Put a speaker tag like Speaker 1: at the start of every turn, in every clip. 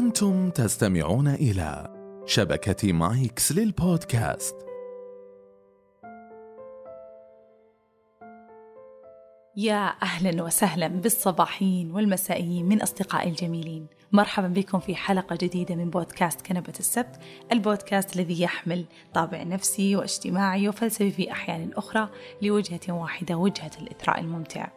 Speaker 1: أنتم تستمعون إلى شبكة مايكس للبودكاست.
Speaker 2: يا أهلا وسهلا بالصباحين والمسائيين من أصدقائي الجميلين. مرحبا بكم في حلقة جديدة من بودكاست كنبة السبت البودكاست الذي يحمل طابع نفسي واجتماعي وفلسفي في أحيان أخرى لوجهة واحدة وجهة الإثراء الممتع.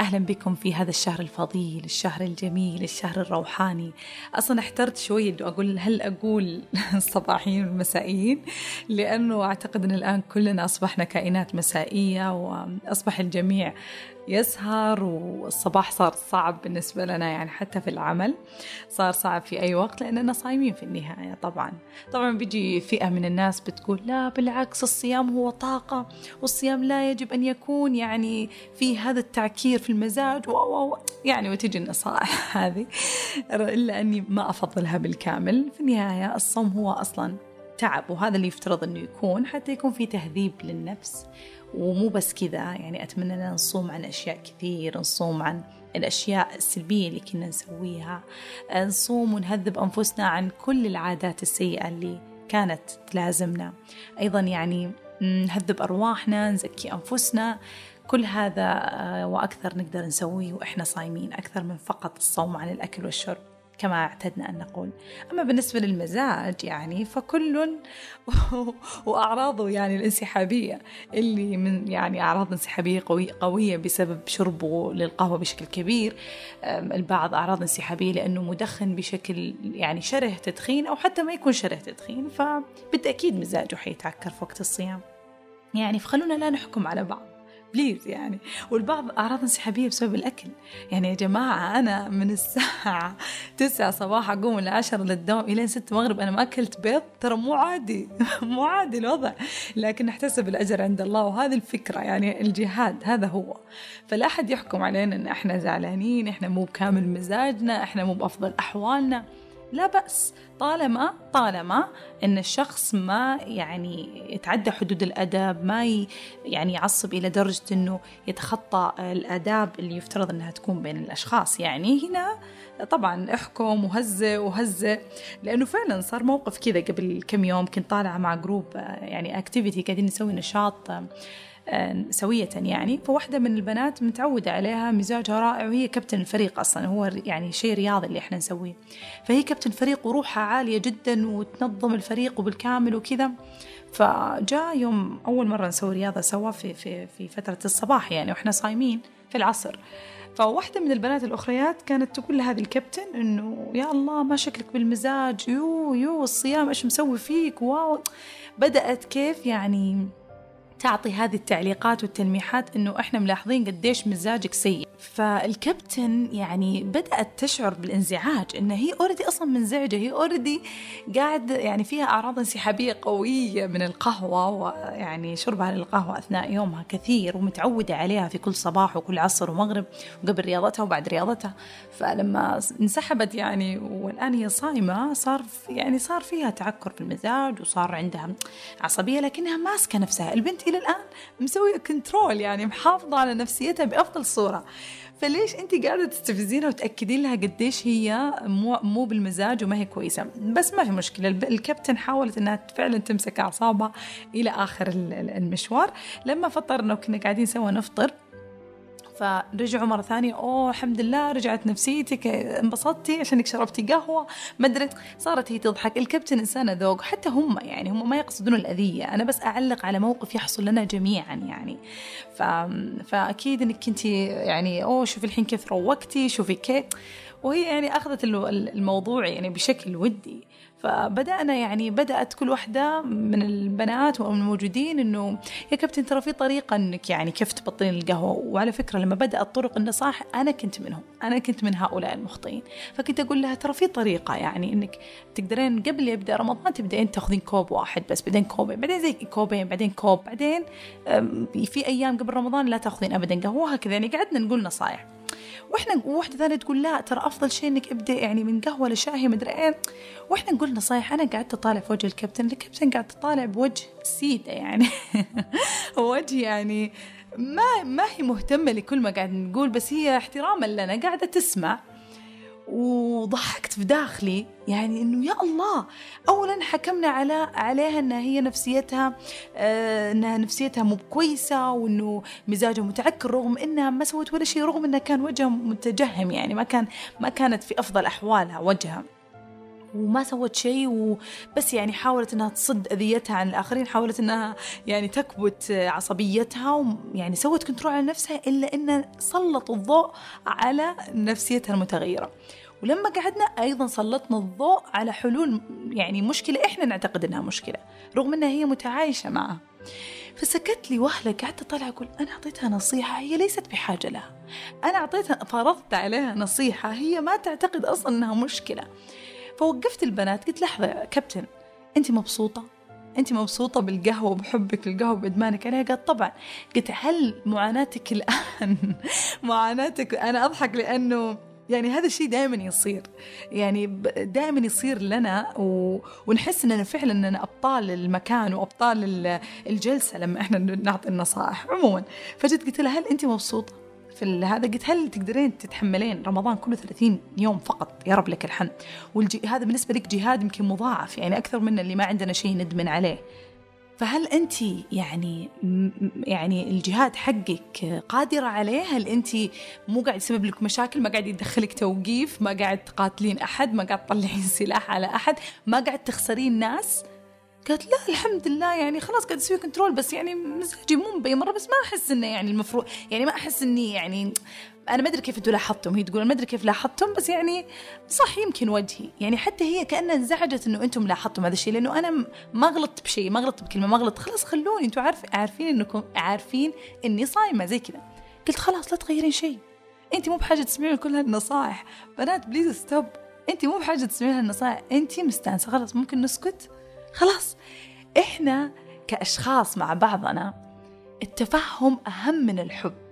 Speaker 2: أهلا بكم في هذا الشهر الفضيل الشهر الجميل الشهر الروحاني. أصلا احترت شوي أنه أقول هل أقول الصباحيين والمسائيين لأنه أعتقد أن الآن كلنا أصبحنا كائنات مسائية وأصبح الجميع يسهر والصباح صار صعب بالنسبة لنا يعني حتى في العمل. صار صعب في أي وقت لأننا صايمين في النهاية طبعا. طبعا بيجي فئة من الناس بتقول لا بالعكس الصيام هو طاقة والصيام لا يجب أن يكون يعني في هذا التعكير في المزاج و يعني وتجي النصائح هذه. إلا أني ما أفضلها بالكامل. في النهاية الصوم هو أصلا تعب وهذا اللي يفترض أنه يكون حتى يكون في تهذيب للنفس. ومو بس كذا يعني أتمنى أن نصوم عن أشياء كثير نصوم عن الأشياء السلبية اللي كنا نسويها. نصوم ونهذب أنفسنا عن كل العادات السيئة اللي كانت تلازمنا. أيضا يعني نهذب أرواحنا نزكي أنفسنا. كل هذا وأكثر نقدر نسويه وإحنا صايمين أكثر من فقط الصوم عن الأكل والشرب كما اعتدنا أن نقول. أما بالنسبة للمزاج يعني فكل وأعراضه يعني الانسحابية اللي من يعني أعراض انسحابية قوية, قوية بسبب شربه للقهوة بشكل كبير البعض أعراض انسحابية لأنه مدخن بشكل يعني شره تدخين أو حتى ما يكون شره تدخين فبالتأكيد مزاجه حيتعكر في وقت الصيام. يعني فخلونا لا نحكم على بعض. بليز يعني. والبعض أعراض انسحابية بسبب الأكل. يعني يا جماعة أنا من الساعة تسعة صباح أقوم من العشرة للدوام إلى ستة مغرب. أنا ما أكلت بيض ترى مو عادي مو عادي الوضع. لكن نحتسب الأجر عند الله وهذه الفكرة يعني الجهاد هذا هو. فلا أحد يحكم علينا إن إحنا زعلانين إحنا مو بكامل مزاجنا إحنا مو بأفضل أحوالنا. لا بأس. طالما طالما إن الشخص ما يعني يتعدى حدود الأدب ما يعني يعصب إلى درجة إنه يتخطى الأداب اللي يفترض إنها تكون بين الأشخاص. يعني هنا طبعا احكم وهزه وهزه لأنه فعلا صار موقف كذا قبل كم يوم كنت طالعة مع group يعني activity قاعدين نسوي نشاط سوية يعني. فواحدة من البنات متعودة عليها مزاجها رائع وهي كابتن الفريق أصلا. هو يعني شيء رياضي اللي إحنا نسويه. فهي كابتن فريق وروحها عالية جدا وتنظم الفريق وبالكامل وكذا. فجاء يوم أول مرة نسوي رياضة سوا في, في, في فترة الصباح يعني وإحنا صايمين في العصر. فواحدة من البنات الأخريات كانت تقول لهذه الكابتن إنه يا الله ما شكلك بالمزاج you you الصيام إيش مسوي فيك؟ wow. بدأت كيف يعني تعطي هذه التعليقات والتلميحات إنه إحنا ملاحظين قديش مزاجك سيء. فالكابتن يعني بدأت تشعر بالانزعاج ان هي already أصلا منزعجة هي already قاعد يعني فيها أعراض انسحابية قوية من القهوة ويعني شربها للقهوه أثناء يومها كثير ومتعودة عليها في كل صباح وكل عصر ومغرب وقبل رياضتها وبعد رياضتها. فلما انسحبت يعني والآن هي صايمة صار يعني صار فيها تعكر في المزاج وصار عندها عصبية لكنها ماسكة نفسها. البنت إلى الآن مسوية كنترول يعني محافظة على نفسيتها بأفضل صورة. فليش انت قاعدة تستفزينها وتأكدين لها قديش هي مو مو بالمزاج وما هي كويسة؟ بس ما في مشكلة. الكابتن حاولت إنها فعلا تمسك أعصابها إلى آخر المشوار. لما فطرنا وكنا قاعدين سوا نفطر فرجعوا مرة ثانية أوه الحمد لله رجعت نفسيتك انبسطتي عشانك شربتي قهوة. ما أدري صارت هي تضحك. الكابتن إنسانة ذوق حتى هم يعني هم ما يقصدون الأذية. أنا بس أعلق على موقف يحصل لنا جميعا يعني. ف... فأكيد إنك كنت يعني أوه شوفي الحين كيف روقتي شوفي كيف وهي يعني أخذت الموضوع يعني بشكل ودي. فبدأنا يعني بدأت كل واحدة من البنات والموجودين إنه يا كابتن ترى في طريقة إنك يعني كيف تبطلين القهوة؟ وعلى فكرة لما بدأت طرق النصائح أنا كنت منهم أنا كنت من هؤلاء المخطئين. فكنت أقول لها ترى في طريقة يعني إنك تقدرين قبل يبدأ رمضان تبدأين تاخذين كوب واحد بس بعدين كوبين بعدين زي كوبين بعدين كوب بعدين في أيام قبل رمضان لا تاخذين أبدا قهوة هكذا يعني قعدنا نقول نصائح وإحنا واحدة ثانية تقول لا ترى أفضل شيء إنك أبدأ يعني من قهوة لشاهي مدري إيه. وإحنا نقول نصايح. أنا قاعدة أطالع في وجه الكابتن. الكابتن قاعد تطالع بوجه سيدة يعني. وجه يعني ما ما هي مهتمة لكل ما قاعد نقول بس هي احتراما لنا قاعدة تسمع. وضحكت في داخلي. يعني إنه يا الله اولا حكمنا على عليها إنها هي نفسيتها آه إنها نفسيتها مو كويسه وإنه مزاجها متعكر رغم إنها ما سوت ولا شيء رغم انها كان وجهها متجهم يعني ما كان ما كانت في أفضل أحوالها وجهها. وما سوت شيء وبس يعني حاولت إنها تصد أذيتها عن الآخرين حاولت إنها يعني تكبت عصبيتها ويعني سوت control على نفسها إلا انها سلط الضوء على نفسيتها المتغيرة. ولما قعدنا أيضا سلطنا الضوء على حلول يعني مشكلة إحنا نعتقد إنها مشكلة رغم إنها هي متعايشة معها فسكت لي وهلة قعدت أطلع أقول أنا أعطيتها نصيحة هي ليست بحاجة لها. أنا أعطيتها فرضت عليها نصيحة هي ما تعتقد أصلا أنها مشكلة. فوقفت البنات قلت لحظة كابتن أنت مبسوطة؟ أنت مبسوطة بالقهوة وبحبك للقهوة وبإدمانك عليها؟ قالت طبعا قلت هل معاناتك الآن معاناتك أنا أضحك لأنه يعني هذا الشيء دائما يصير يعني دائما يصير لنا و... ونحس إننا فعلا إننا أبطال المكان وأبطال الجلسة لما إحنا نعطي النصائح عموما فجيت قلت لها هل أنت مبسوطة في هذا قلت هل تقدرين تتحملين رمضان كله 30 يوم فقط يا رب لك الحمد والجي هذا بالنسبة لك جهاد يمكن مضاعف يعني أكثر من اللي ما عندنا شيء ندمن عليه فهل أنت يعني يعني الجهاد حقك قادرة عليه؟ هل أنت مو قاعد يسبب لك مشاكل؟ ما قاعد يدخلك توقيف؟ ما قاعد تقاتلين أحد؟ ما قاعد تطلعين سلاح على أحد؟ ما قاعد تخسرين ناس؟ قالت لا الحمد لله يعني خلاص قاعد أسوي control بس يعني مزاجي مو مبين مره بس ما أحس إنه يعني المفروض يعني ما أحس إني يعني أنا ما أدري كيف أنتم لاحظتم هي تقول ما أدري كيف لاحظتم بس يعني صح يمكن وجهي يعني حتى هي كأنها انزعجت إنه أنتم لاحظتم هذا الشيء لأنه أنا ما غلطت بشيء ما غلطت بكلمة ما غلطت خلاص خلوني أنتم عارف عارفين إنكم عارفين إني صايمة زي كذا. قلت خلاص لا تغيرين شيء. أنت مو بحاجة تسمعين كل هالنصائح. بنات please stop أنت مو بحاجة تسمعين هالنصائح. أنت مستانسة خلاص ممكن نسكت. خلاص. إحنا كأشخاص مع بعضنا التفهم أهم من الحب.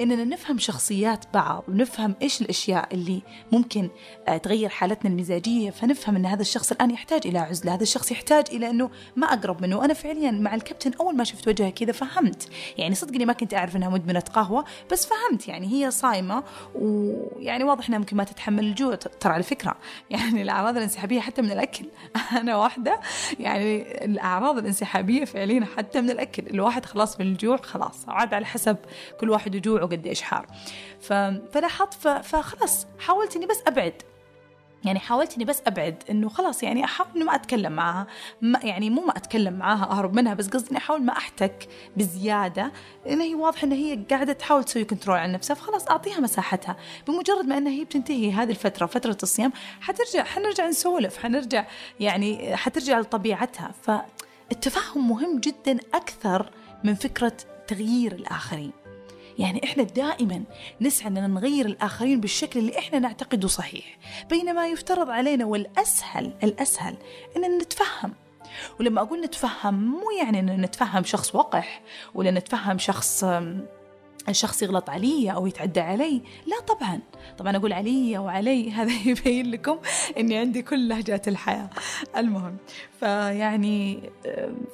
Speaker 2: إننا نفهم شخصيات بعض ونفهم إيش الأشياء اللي ممكن آه، تغير حالتنا المزاجية فنفهم إن هذا الشخص الآن يحتاج إلى عزلة هذا الشخص يحتاج إلى إنه ما أقرب منه. أنا فعليا مع الكابتن أول ما شفت وجهها كذا فهمت. يعني صدقني ما كنت أعرف إنها مدمنة قهوة بس فهمت يعني هي صايمة ويعني واضح إنها ممكن ما تتحمل الجوع. ترى على فكرة يعني الأعراض الانسحابية حتى من االاكل أنا واحدة يعني الأعراض الانسحابية فعليا حتى من الأكل. الواحد خلاص من الجوع خلاص عاد على حسب كل واحد وجوعه. قد إيش حار فلاحظت فخلاص حاولت إني بس أبعد. يعني حاولت إني بس أبعد إنه خلاص يعني أحاول انه ما أتكلم معاها ما يعني مو ما أتكلم معاها أهرب منها بس قصدي إني أحاول ما أحتك بزيادة. لأن هي واضح ان هي قاعدة تحاول تسوي كنترول على نفسها فخلاص أعطيها مساحتها. بمجرد ما إنها هي بتنتهي هذه الفترة فترة الصيام حترجع حنرجع نسولف حنرجع يعني حترجع لطبيعتها. فالتفاهم مهم جدا أكثر من فكرة تغيير الآخرين. يعني إحنا دائما نسعى أننا نغير الآخرين بالشكل اللي إحنا نعتقده صحيح. بينما يفترض علينا والأسهل الأسهل أن نتفهم. ولما أقول نتفهم مو يعني أن نتفهم شخص وقح ولا نتفهم شخص الشخص يغلط علي أو يتعدى علي. لا طبعا. طبعا أقول علي وعلي هذا يبين لكم إني عندي كل لهجات الحياة. المهم فيعني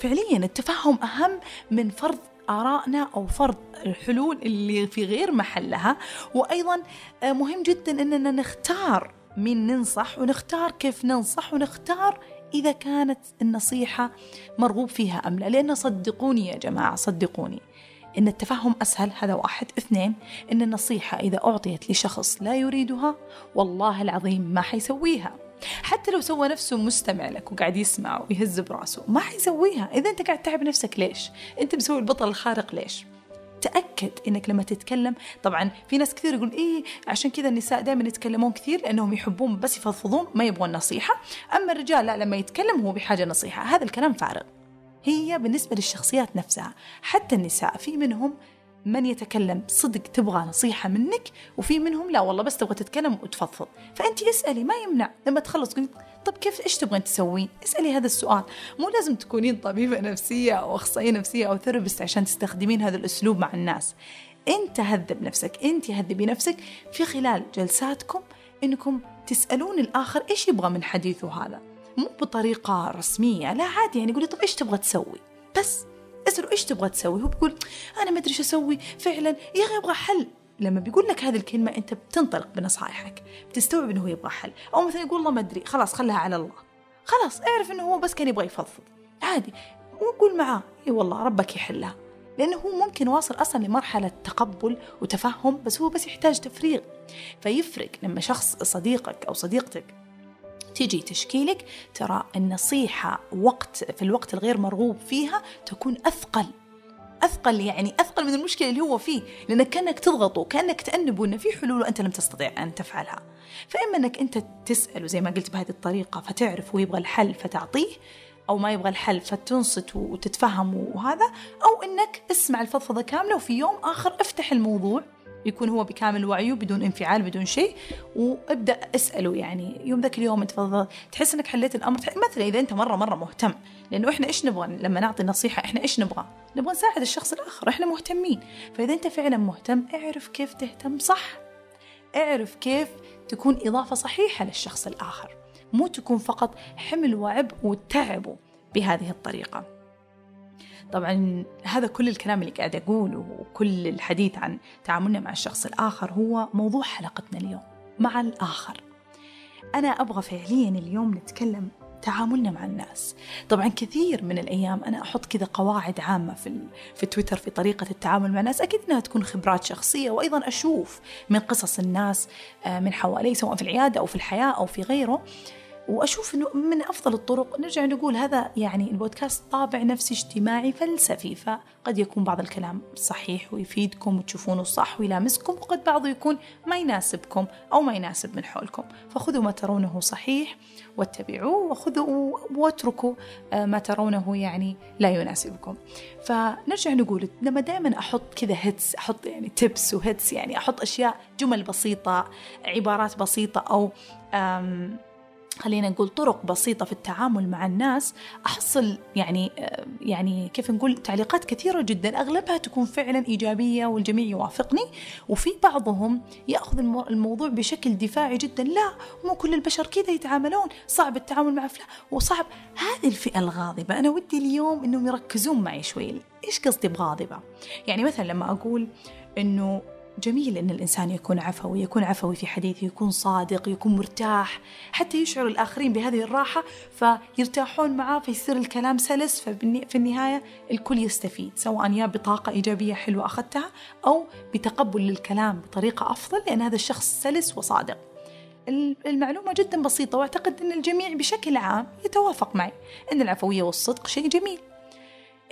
Speaker 2: فعليا التفهم أهم من فرض آرائنا أو فرض الحلول اللي في غير محلها. وأيضا آه، مهم جدا أننا نختار مين ننصح ونختار كيف ننصح ونختار إذا كانت النصيحة مرغوب فيها أم لا. لأن صدقوني يا جماعة صدقوني إن التفهم أسهل. هذا واحد. اثنين إن النصيحة إذا أعطيت لشخص لا يريدها والله العظيم ما حيسويها. حتى لو سوى نفسه مستمع لك وقاعد يسمع ويهز براسه ما حيسويها. إذا أنت قاعد تعب نفسك ليش؟ أنت مسوي البطل الخارق ليش؟ تأكد إنك لما تتكلم طبعا في ناس كثير يقول إيه عشان كذا النساء دائما يتكلمون كثير لأنهم يحبون بس يفضفضون ما يبغون نصيحة. أما الرجال لا لما يتكلم هو بحاجة نصيحة. هذا الكلام فارغ. هي بالنسبة للشخصيات نفسها حتى النساء في منهم من يتكلم صدق تبغى نصيحة منك وفي منهم لا والله بس تبغى تتكلم وتفضفض فأنت اسألي ما يمنع لما تخلص قلت طب كيف إيش تبغين تسوين؟ اسألي هذا السؤال، مو لازم تكونين طبيبة نفسية أو أخصائية نفسية أو ثيرابيست عشان تستخدمين هذا الأسلوب مع الناس. أنت هذب نفسك، أنت هذبي نفسك في خلال جلساتكم إنكم تسألون الآخر إيش يبغى من حديثه هذا. مو بطريقة رسمية، لا عادي يعني قولي طب إيش تبغى تسوي؟ بس أسأله إيش تبغى تسوي؟ هو بيقول أنا ما أدري إيش أسوي. فعلا يا أخي أبغى حل. لما بيقول لك هذه الكلمة أنت بتنطلق بنصائحك بتستوعب أنه هو يبغى حل. أو مثلا يقول الله ما أدري خلاص خلها على الله. خلاص اعرف أنه هو بس كان يبغى يفضفض. عادي. وقول معاه إي والله ربك يحلها. لأنه هو ممكن واصل أصلا لمرحلة تقبل وتفهم بس هو بس يحتاج تفريغ. فيفرق لما شخص صديقك أو صديقتك تيجي تشكي لك ترى النصيحة وقت في الوقت الغير مرغوب فيها تكون أثقل. أثقل يعني أثقل من المشكلة اللي هو فيه لأنك كأنك تضغطه كأنك تأنبه أنه في حلول وأنت لم تستطيع أن تفعلها. فإما أنك أنت تسأله زي ما قلت بهذه الطريقة فتعرف ويبغى الحل فتعطيه أو ما يبغى الحل فتنصت وتتفهم وهذا أو إنك اسمع الفضفضة كاملة وفي يوم آخر افتح الموضوع. يكون هو بكامل وعيه بدون انفعال بدون شيء. وابدأ أسأله يعني يوم ذاك اليوم أنت تحس إنك حليت الأمر. مثلا إذا أنت مرة مرة مهتم لأنه إحنا إيش نبغى؟ لما نعطي نصيحه إحنا إيش نبغى؟ نبغى نساعد الشخص الآخر إحنا مهتمين. فإذا أنت فعلا مهتم اعرف كيف تهتم صح. اعرف كيف تكون إضافة صحيحة للشخص الآخر. مو تكون فقط حمل وعبء وتعبه بهذه الطريقة. طبعا هذا كل الكلام اللي قاعد أقوله وكل الحديث عن تعاملنا مع الشخص الآخر هو موضوع حلقتنا اليوم مع الآخر. أنا أبغى فعليا اليوم نتكلم تعاملنا مع الناس. طبعا كثير من الأيام أنا أحط كذا قواعد عامة في, في تويتر في طريقة التعامل مع الناس. أكيد أنها تكون خبرات شخصية وأيضا أشوف من قصص الناس آه، من حوالي سواء في العيادة أو في الحياة أو في غيره. وأشوف أنه من أفضل الطرق نرجع نقول هذا يعني البودكاست طابع نفسي اجتماعي فلسفي فقد يكون بعض الكلام صحيح ويفيدكم وتشوفونه صح ويلامسكم وقد بعضه يكون ما يناسبكم أو ما يناسب من حولكم. فخذوا ما ترونه صحيح واتبعوه وخذوا واتركوا آه، ما ترونه يعني لا يناسبكم. فنرجع نقول لما دائما أحط كذا hints أحط يعني tips و hints يعني أحط أشياء جمل بسيطة عبارات بسيطة أو خلينا نقول طرق بسيطة في التعامل مع الناس أحصل يعني يعني كيف نقول تعليقات كثيرة جدا أغلبها تكون فعلا إيجابية والجميع يوافقني. وفي بعضهم يأخذ الموضوع بشكل دفاعي جدا لا مو كل البشر كذا يتعاملون صعب التعامل مع فلان وصعب. هذه الفئة الغاضبة أنا ودي اليوم أنهم يركزون معي شوي إيش قصدي بغاضبة؟ يعني مثلا لما أقول أنه جميل أن الإنسان يكون عفوي يكون عفوي في حديثه يكون صادق يكون مرتاح حتى يشعر الآخرين بهذه الراحة فيرتاحون معاه فيصير الكلام سلس ففي النهاية الكل يستفيد سواء يا بطاقة إيجابية حلوة أخذتها أو بتقبل للكلام بطريقة أفضل لأن هذا الشخص سلس وصادق. المعلومة جدا بسيطة وأعتقد أن الجميع بشكل عام يتوافق معي أن العفوية والصدق شيء جميل.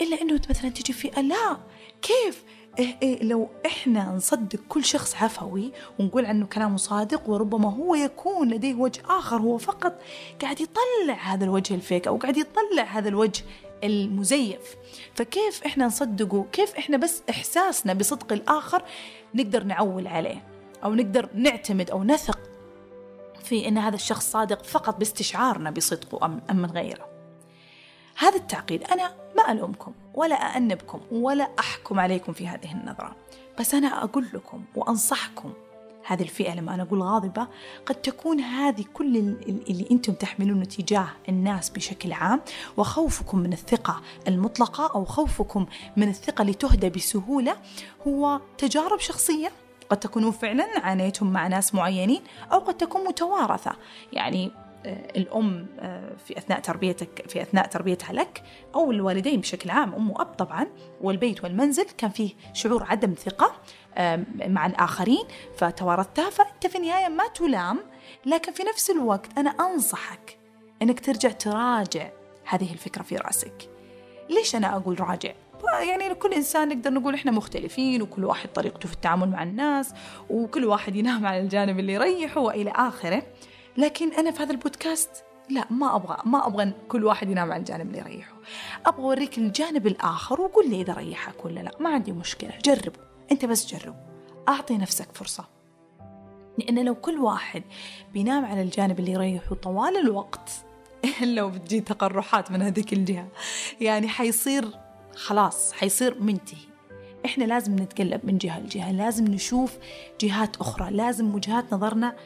Speaker 2: إلا أنه مثلا تجي فئة لا كيف؟ إيه إيه لو إحنا نصدق كل شخص عفوي ونقول عنه كلامه صادق وربما هو يكون لديه وجه آخر هو فقط قاعد يطلع هذا الوجه الفيك أو قاعد يطلع هذا الوجه المزيف. فكيف إحنا نصدقه؟ كيف إحنا بس إحساسنا بصدق الآخر نقدر نعول عليه أو نقدر نعتمد أو نثق في أن هذا الشخص صادق فقط باستشعارنا بصدقه أم من غيره؟ هذا التعقيد. أنا ما ألومكم. ولا أأنبكم ولا أحكم عليكم في هذه النظرة. بس أنا أقول لكم وأنصحكم هذه الفئة لما أنا أقول غاضبة قد تكون هذه كل اللي أنتم تحملونه تجاه الناس بشكل عام وخوفكم من الثقة المطلقة أو خوفكم من الثقة اللي تهدى بسهولة هو تجارب شخصية. قد تكونوا فعلا عانيتم مع ناس معينين أو قد تكون متوارثة. يعني الأم آه، في أثناء تربيتك في أثناء تربيتها لك أو الوالدين بشكل عام أم وأب طبعا والبيت والمنزل كان فيه شعور عدم ثقة مع الآخرين فتوارثتها فأنت في النهاية ما تلام لكن في نفس الوقت أنا أنصحك أنك ترجع تراجع هذه الفكرة في رأسك ليش أنا أقول راجع؟ يعني لكل إنسان نقدر نقول إحنا مختلفين وكل واحد طريقته في التعامل مع الناس وكل واحد ينام على الجانب اللي يريحه وإلى آخره لكن أنا في هذا البودكاست لا ما أبغى ما أبغى كل واحد ينام على الجانب اللي يريحه. أبغى أوريك الجانب الآخر وقول لي إذا ريحك ولا لا. ما عندي مشكلة جرب أنت بس جرب. أعطي نفسك فرصة. لأن لو كل واحد بينام على الجانب اللي يريحه طوال الوقت إلا وبتجي تقرحات من هذيك الجهة يعني حيصير خلاص حيصير منتهي. إحنا لازم نتقلب من جهة لجهة لازم نشوف جهات أخرى لازم وجهات نظرنا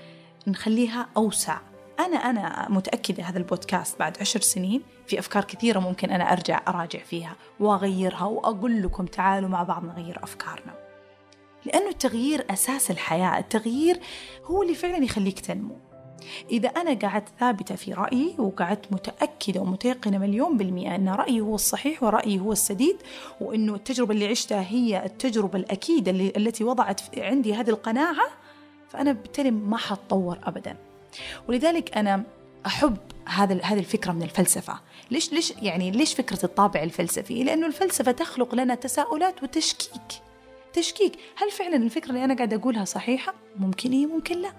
Speaker 2: نخليها أوسع. أنا أنا متأكدة هذا البودكاست بعد عشر سنين في أفكار كثيرة ممكن أنا أرجع أراجع فيها وأغيرها وأقول لكم تعالوا مع بعض نغير أفكارنا. لأنه التغيير أساس الحياة التغيير هو اللي فعلا يخليك تنمو. إذا أنا قعدت ثابتة في رأيي وقعدت متأكدة ومتيقنة مليون بالمئة أن رأيي هو الصحيح ورأيي هو السديد وأنه التجربة اللي عشتها هي التجربة الأكيدة اللي التي وضعت عندي هذه القناعة فأنا بالتالي ما حتطور أبدا. ولذلك أنا أحب هذا هذه الفكرة من الفلسفة. ليش ليش يعني ليش فكرة الطابع الفلسفي؟ لأنه الفلسفة تخلق لنا تساؤلات وتشكيك. تشكيك. هل فعلا الفكرة اللي أنا قاعدة أقولها صحيحة؟ ممكن إيه ممكن لا.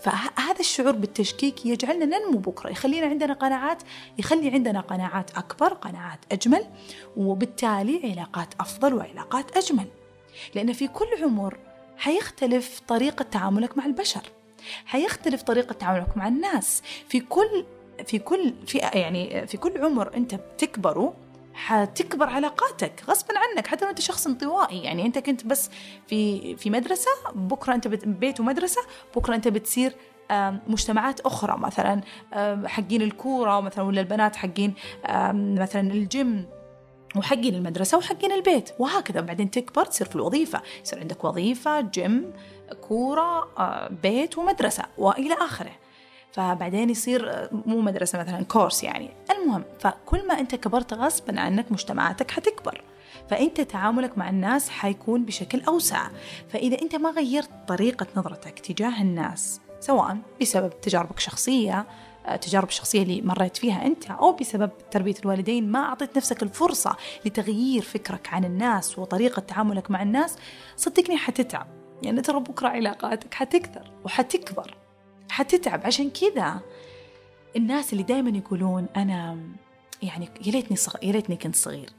Speaker 2: فهذا الشعور بالتشكيك يجعلنا ننمو بكرة يخلينا عندنا قناعات يخلي عندنا قناعات أكبر قناعات أجمل وبالتالي علاقات أفضل وعلاقات أجمل. لأن في كل عمر حيختلف طريقة تعاملك مع البشر. حيختلف طريقة تعاملك مع الناس. في كل في كل في يعني في كل عمر أنت بتكبره حتكبر علاقاتك غصبا عنك. حتى لو أنت شخص انطوائي يعني أنت كنت بس في في مدرسة بكرة أنت بيت ومدرسة بكرة أنت بتصير مجتمعات أخرى. مثلا حقين الكورة مثلا ولا البنات حقين مثلا الجيم. وحقين المدرسة وحقين البيت. وهكذا بعدين تكبر تصير في الوظيفة. يصير عندك وظيفة جيم كورة بيت ومدرسة وإلى آخره. فبعدين يصير مو مدرسة مثلا كورس يعني. المهم فكل ما أنت كبرت غصبا عنك مجتمعاتك حتكبر. فأنت تعاملك مع الناس حيكون بشكل أوسع. فإذا أنت ما غيرت طريقة نظرتك تجاه الناس سواء بسبب تجاربك الشخصية تجارب الشخصية اللي مريت فيها أنت أو بسبب تربية الوالدين ما أعطيت نفسك الفرصة لتغيير فكرك عن الناس وطريقة تعاملك مع الناس صدقني حتتعب. يعني ترى بكرة علاقاتك حتكثر وحتكبر حتتعب. عشان كذا الناس اللي دائما يقولون أنا يعني يا ليتني صغ... يا ليتني كنت صغير.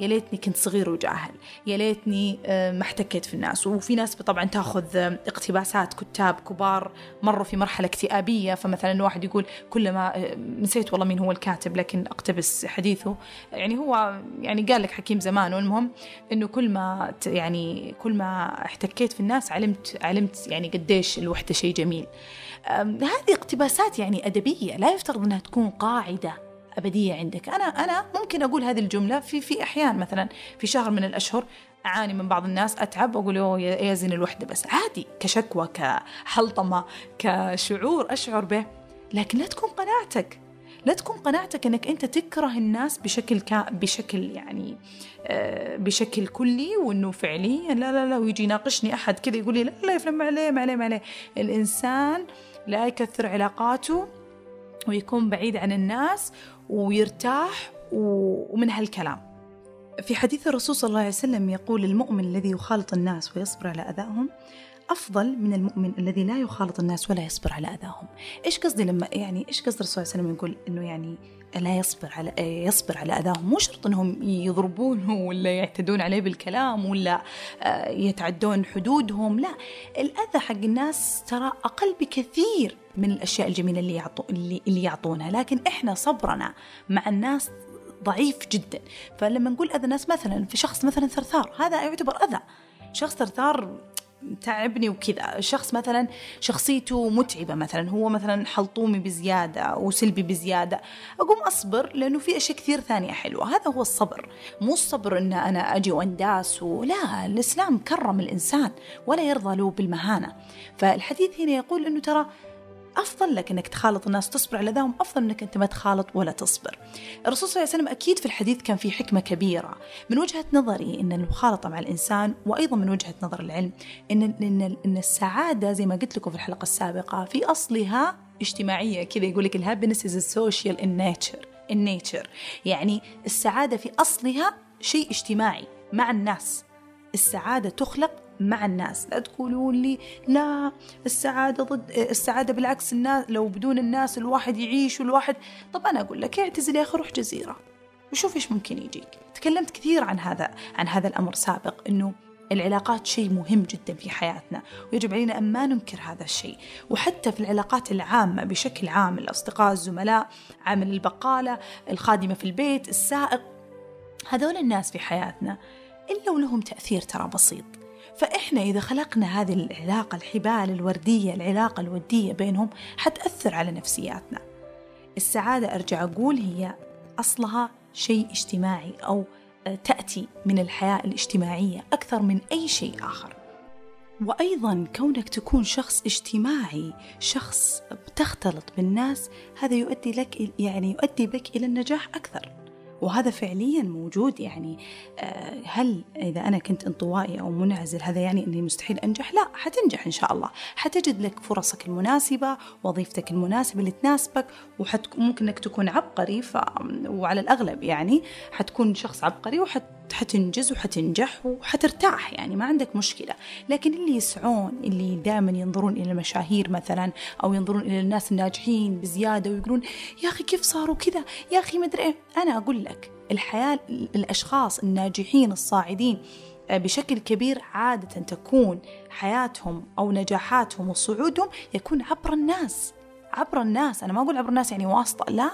Speaker 2: يا ليتني كنت صغير وجاهل يا ليتني آه، ما احتكيت في الناس. وفي ناس طبعا تأخذ آه، اقتباسات كتاب كبار مروا في مرحلة اكتئابية. فمثلا الواحد يقول كلما آه، نسيت والله مين هو الكاتب لكن اقتبس حديثه. يعني هو يعني قال لك حكيم زمان والمهم إنه كل ما يعني كل ما احتكيت في الناس علمت علمت يعني قديش الوحدة شيء جميل. هذه اقتباسات يعني أدبية. لا يفترض أنها تكون قاعدة. أبدية عندك. أنا أنا ممكن أقول هذه الجملة في في أحيان مثلا في شهر من الأشهر أعاني من بعض الناس أتعب وأقول أوه يا زين الوحدة. بس عادي كشكوى كحلطمة كشعور أشعر به. لكن لا تكون قناعتك. لا تكون قناعتك إنك أنت تكره الناس بشكل كا بشكل يعني آه بشكل كلي وإنه فعليا لا لا لا ويجي يناقشني أحد كذا يقول لي لا لا يفهم عليه ما عليه ما عليه. الإنسان لا يكثر علاقاته ويكون بعيد عن الناس ويرتاح ومن هالكلام. في حديث الرسول صلى الله عليه وسلم يقول المؤمن الذي يخالط الناس ويصبر على أذاهم أفضل من المؤمن الذي لا يخالط الناس ولا يصبر على أذاهم. إيش قصدي لما يعني إيش قصد الرسول صلى الله عليه وسلم يقول إنه يعني لا يصبر على يصبر على أذاهم؟ مو شرط إنهم يضربونه ولا يعتدون عليه بالكلام ولا آه، يتعدون حدودهم لا. الأذى حق الناس ترى أقل بكثير من الأشياء الجميلة اللي يعطو اللي, اللي يعطونها. لكن إحنا صبرنا مع الناس ضعيف جدا. فلما نقول أذى الناس مثلا في شخص مثلا ثرثار هذا يعتبر أذى. شخص ثرثار تعبني وكذا. شخص مثلا شخصيته متعبة مثلا هو مثلا حلطومي بزيادة وسلبي بزيادة. أقوم أصبر لأنه في أشياء كثير ثانية حلوة. هذا هو الصبر. مو الصبر أن أنا أجي وأنداس لا الإسلام كرم الإنسان ولا يرضى له بالمهانة. فالحديث هنا يقول أنه ترى أفضل لك أنك تخالط الناس تصبر على ذاهم أفضل أنك أنت ما تخالط ولا تصبر. الرسول صلى الله عليه وسلم أكيد في الحديث كان في حكمة كبيرة. من وجهة نظري أن المخالطة مع الإنسان وأيضا من وجهة نظر العلم أن, إن, إن السعادة زي ما قلت لكم في الحلقة السابقة في أصلها اجتماعية كذا يقول لك ال happiness is social in nature in nature يعني السعادة في أصلها شيء اجتماعي مع الناس. السعادة تخلق مع الناس. لا تقولون لي لا السعادة ضد السعادة بالعكس الناس لو بدون الناس الواحد يعيش والواحد. طب أنا أقول لك اعتزل يا أخي روح جزيرة وشوف إيش ممكن يجيك. تكلمت كثير عن هذا عن هذا الأمر سابق إنه العلاقات شيء مهم جدا في حياتنا ويجب علينا أن ما ننكر هذا الشيء. وحتى في العلاقات العامة بشكل عام الأصدقاء الزملاء عامل البقالة الخادمة في البيت السائق هذول الناس في حياتنا إلا ولهم تأثير ترى بسيط. فإحنا إذا خلقنا هذه العلاقة الحبال الوردية العلاقة الودية بينهم حتأثر على نفسياتنا. السعادة أرجع أقول هي أصلها شيء اجتماعي أو تأتي من الحياة الاجتماعية أكثر من أي شيء آخر. وأيضا كونك تكون شخص اجتماعي شخص بتختلط بالناس هذا يؤدي لك يعني يؤدي بك إلى النجاح أكثر. وهذا فعليا موجود يعني آه، هل إذا أنا كنت انطوائي أو منعزل هذا يعني أني مستحيل أنجح؟ لا حتنجح إن شاء الله حتجد لك فرصك المناسبة وظيفتك المناسبة اللي تناسبك وممكن أنك تكون عبقري ف... وعلى الأغلب يعني حتكون شخص عبقري وحت حتنجز وحتنجح وحترتاح يعني ما عندك مشكلة. لكن اللي يسعون اللي دائما ينظرون إلى المشاهير مثلا أو ينظرون إلى الناس الناجحين بزيادة ويقولون يا أخي كيف صاروا كذا؟ يا أخي مدري إيه. أنا أقول لك الحياة الأشخاص الناجحين الصاعدين آه، بشكل كبير عادة تكون حياتهم أو نجاحاتهم وصعودهم يكون عبر الناس. عبر الناس. أنا ما أقول عبر الناس يعني واسطة لا.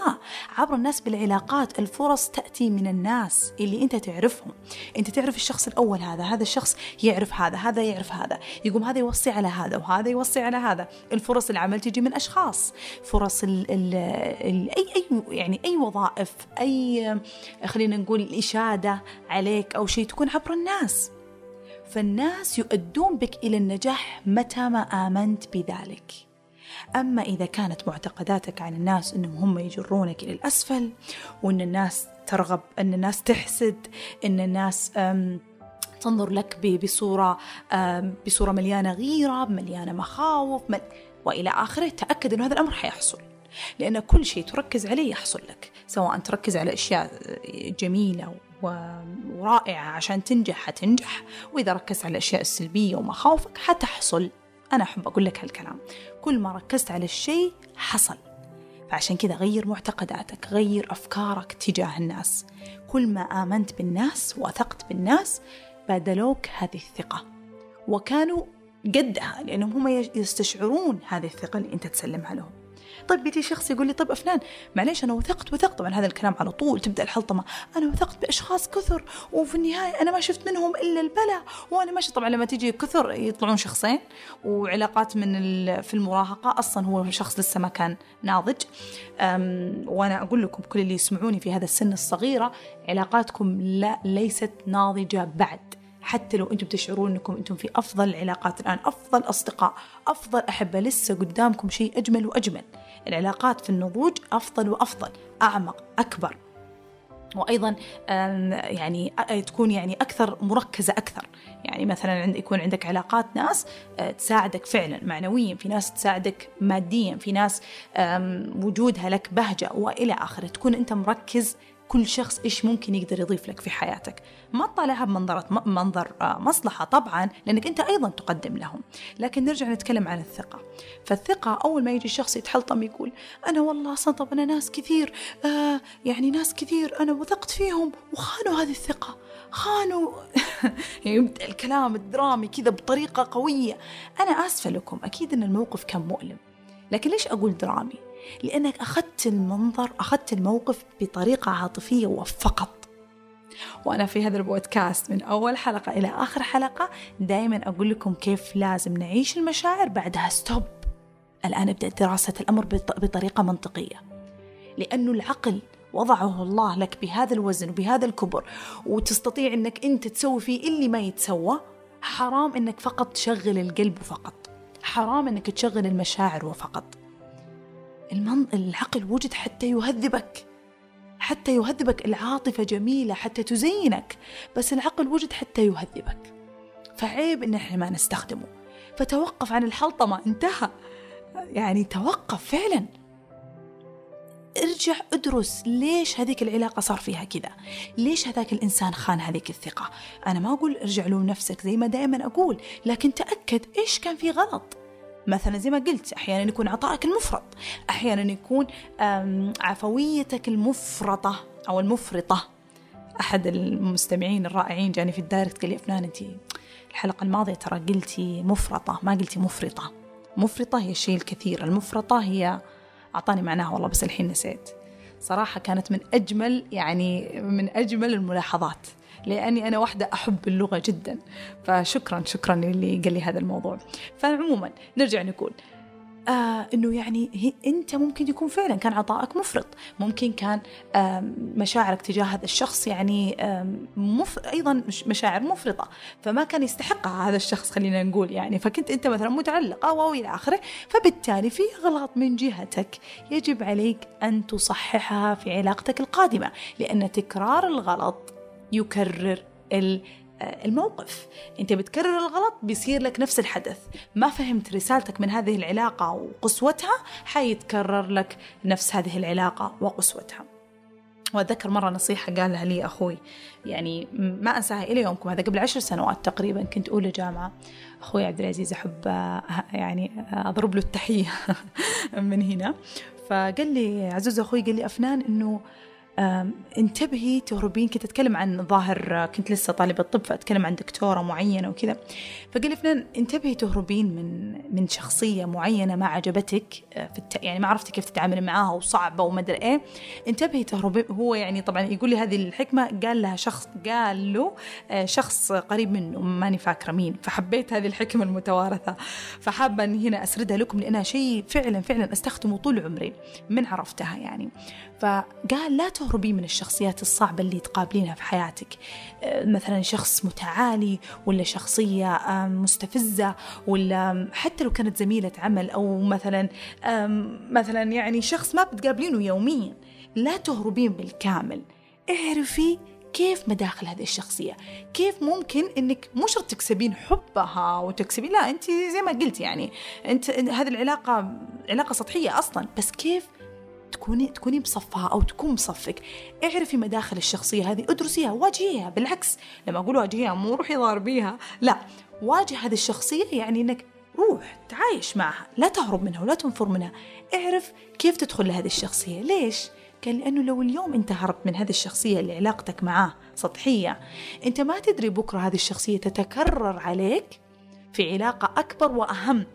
Speaker 2: عبر الناس بالعلاقات. الفرص تأتي من الناس اللي أنت تعرفهم. أنت تعرف الشخص الأول هذا هذا الشخص يعرف هذا هذا يعرف هذا. يقوم هذا يوصي على هذا وهذا يوصي على هذا. الفرص العمل تجي من أشخاص. فرص ال ال ال أي أي يعني أي وظائف أي خلينا نقول الإشادة عليك أو شيء تكون عبر الناس. فالناس يؤدون بك إلى النجاح متى ما آمنت بذلك. أما إذا كانت معتقداتك عن الناس أنهم هم يجرونك إلى الأسفل وأن الناس ترغب أن الناس تحسد أن الناس تنظر لك بصورة بصورة مليانة غيرة مليانة مخاوف مل... وإلى آخره تأكد أن هذا الأمر حيحصل. لأن كل شيء تركز عليه يحصل لك سواء تركز على أشياء جميلة ورائعة عشان تنجح حتنجح وإذا ركزت على الأشياء السلبية ومخاوفك حتحصل. أنا أحب أقول لك هالكلام. كل ما ركزت على الشيء حصل. فعشان كذا غير معتقداتك غير أفكارك تجاه الناس. كل ما آمنت بالناس وثقت بالناس بادلوك هذه الثقة. وكانوا قدها لأنهم هم يستشعرون هذه الثقة اللي أنت تسلمها لهم. طيب بيجي شخص يقول لي طيب أفنان معليش أنا وثقت وثقت. طبعا هذا الكلام على طول تبدأ الحلطمة. أنا وثقت بأشخاص كثر وفي النهاية أنا ما شفت منهم إلا البلاء. وأنا ماشي طبعا لما تيجي كثر يطلعون شخصين وعلاقات من في المراهقة أصلا هو شخص لسه ما كان ناضج. وأنا أقول لكم كل اللي يسمعوني في هذا السن الصغيرة علاقاتكم لا ليست ناضجة بعد. حتى لو أنتم تشعرون انكم أنتم في افضل العلاقات الان افضل اصدقاء افضل احبه لسه قدامكم شيء اجمل واجمل. العلاقات في النضوج افضل وافضل اعمق اكبر. وأيضا يعني تكون يعني أكثر مركزة أكثر. يعني مثلا عند يكون عندك علاقات ناس آه، تساعدك فعلا معنويا في ناس تساعدك ماديا في ناس وجودها لك بهجة وإلى آخره. تكون انت مركز كل شخص إيش ممكن يقدر يضيف لك في حياتك. ما تطالعها بمنظرة منظر آه، مصلحة طبعا لأنك أنت أيضا تقدم لهم. لكن نرجع نتكلم عن الثقة. فالثقة أول ما يجي الشخص يتحلطم يقول أنا والله طب أنا ناس كثير آه يعني ناس كثير أنا وثقت فيهم وخانوا هذه الثقة. خانوا. يبدأ الكلام الدرامي كذا بطريقة قوية. أنا آسفة لكم أكيد أن الموقف كان مؤلم. لكن ليش أقول درامي؟ لأنك أخذت المنظر أخذت الموقف بطريقة عاطفية وفقط. وأنا في هذا البودكاست من أول حلقة إلى آخر حلقة دائما أقول لكم كيف لازم نعيش المشاعر بعدها. Stop الآن ابدأ دراسة الأمر بطريقة منطقية. لأنه العقل وضعه الله لك بهذا الوزن وبهذا الكبر وتستطيع أنك أنت تسوي فيه اللي ما يتسوى حرام أنك فقط تشغل القلب فقط. حرام أنك تشغل المشاعر وفقط المن... العقل وجد حتى يهذبك حتى يهذبك العاطفة جميلة حتى تزينك بس العقل وجد حتى يهذبك. فعيب إن إحنا ما نستخدمه. فتوقف عن الحلطمة انتهى. يعني توقف فعلا. ارجع ادرس ليش هذيك العلاقة صار فيها كذا. ليش هذاك الإنسان خان هذيك الثقة؟ أنا ما أقول ارجع لوم نفسك زي ما دائما أقول لكن تأكد إيش كان في غلط. مثلا زي ما قلت أحيانا يكون عطائك المفرط. أحيانا يكون عفويتك المفرطة أو المفرطة. أحد المستمعين الرائعين جاني في الدايركت قال لي أفنان انت الحلقة الماضية ترى قلتي مفرطة ما قلتي مفرطة. مفرطة هي الشيء الكثير. المفرطة هي أعطاني معناها والله بس الحين نسيت. صراحة كانت من أجمل يعني من أجمل الملاحظات. لأني أنا واحدة أحب اللغة جدا. فشكرا شكرا للي قال لي هذا الموضوع. فعموما نرجع نقول آه إنه يعني هي أنت ممكن يكون فعلا كان عطائك مفرط. ممكن كان مشاعرك تجاه هذا الشخص يعني مف... أيضا مشاعر مفرطة. فما كان يستحقها هذا الشخص خلينا نقول يعني. فكنت أنت مثلا متعلقة و إلى آخره فبالتالي في غلط من جهتك يجب عليك أن تصححها في علاقتك القادمة لأن تكرار الغلط يكرر الموقف. انت بتكرر الغلط بيصير لك نفس الحدث. ما فهمت رسالتك من هذه العلاقة وقسوتها حيتكرر لك نفس هذه العلاقة وقسوتها. وأتذكر مرة نصيحة قالها لي أخوي. يعني ما أنساها إلى يومكم هذا قبل عشر سنوات تقريبا كنت أولى جامعة. أخوي عبد العزيز أحب يعني أضرب له التحية من هنا. فقال لي عزوز أخوي قال لي أفنان إنه انتبهي تهربين كنت أتكلم عن ظاهر كنت لسه طالبة طب فأتكلم عن دكتورة معينة وكذا. فقال لي فنان انتبهي تهربين من من شخصية معينة ما عجبتك آه، في الت... يعني ما عرفتي كيف تتعاملي معاها وصعبة وما أدري إيه. انتبهي تهربين. هو يعني طبعا يقول لي هذه الحكمة قال لها شخص قال له آه، شخص قريب منه ماني فاكرة مين. فحبيت هذه الحكمة المتوارثة. فحابة أن هنا أسردها لكم لأنها شيء فعلا فعلا أستخدمه طول عمري من عرفتها يعني. فقال لا تهربي من الشخصيات الصعبة اللي تقابلينها في حياتك. آه، مثلا شخص متعالي ولا شخصية مستفزة ولا حتى لو كانت زميلة عمل أو مثلا مثلا يعني شخص ما بتقابلينه يوميا لا تهربين بالكامل. اعرفي كيف مداخل هذه الشخصية. كيف ممكن إنك مو شرط تكسبين حبها وتكسبين لا أنت زي ما قلت يعني أنت هذه العلاقة علاقة سطحية أصلا. بس كيف تكوني تكوني بصفها أو تكون بصفك اعرفي مداخل الشخصية هذه ادرسيها واجهيها بالعكس. لما أقول واجهيها مو روحي ضاربيها لا واجه هذه الشخصية يعني إنك روح تعايش معها لا تهرب منها ولا تنفر منها. اعرف كيف تدخل لهذه الشخصية. ليش؟ قال لأنه لو اليوم أنت هربت من هذه الشخصية اللي علاقتك معاه سطحية أنت ما تدري بكرة هذه الشخصية تتكرر عليك في علاقة أكبر وأهم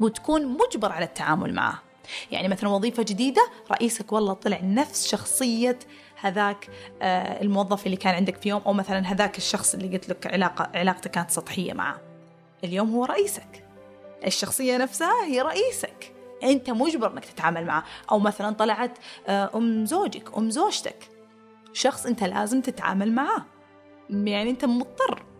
Speaker 2: وتكون مجبر على التعامل معه. يعني مثلا وظيفة جديدة رئيسك والله طلع نفس شخصية هذاك آه، الموظف اللي كان عندك في يوم أو مثلا هذاك الشخص اللي قلت لك علاقة علاقته كانت سطحية معه اليوم هو رئيسك. الشخصية نفسها هي رئيسك. أنت مجبر أنك تتعامل معه أو مثلا طلعت آه، أم زوجك أم زوجتك. شخص أنت لازم تتعامل معه يعني أنت مضطر.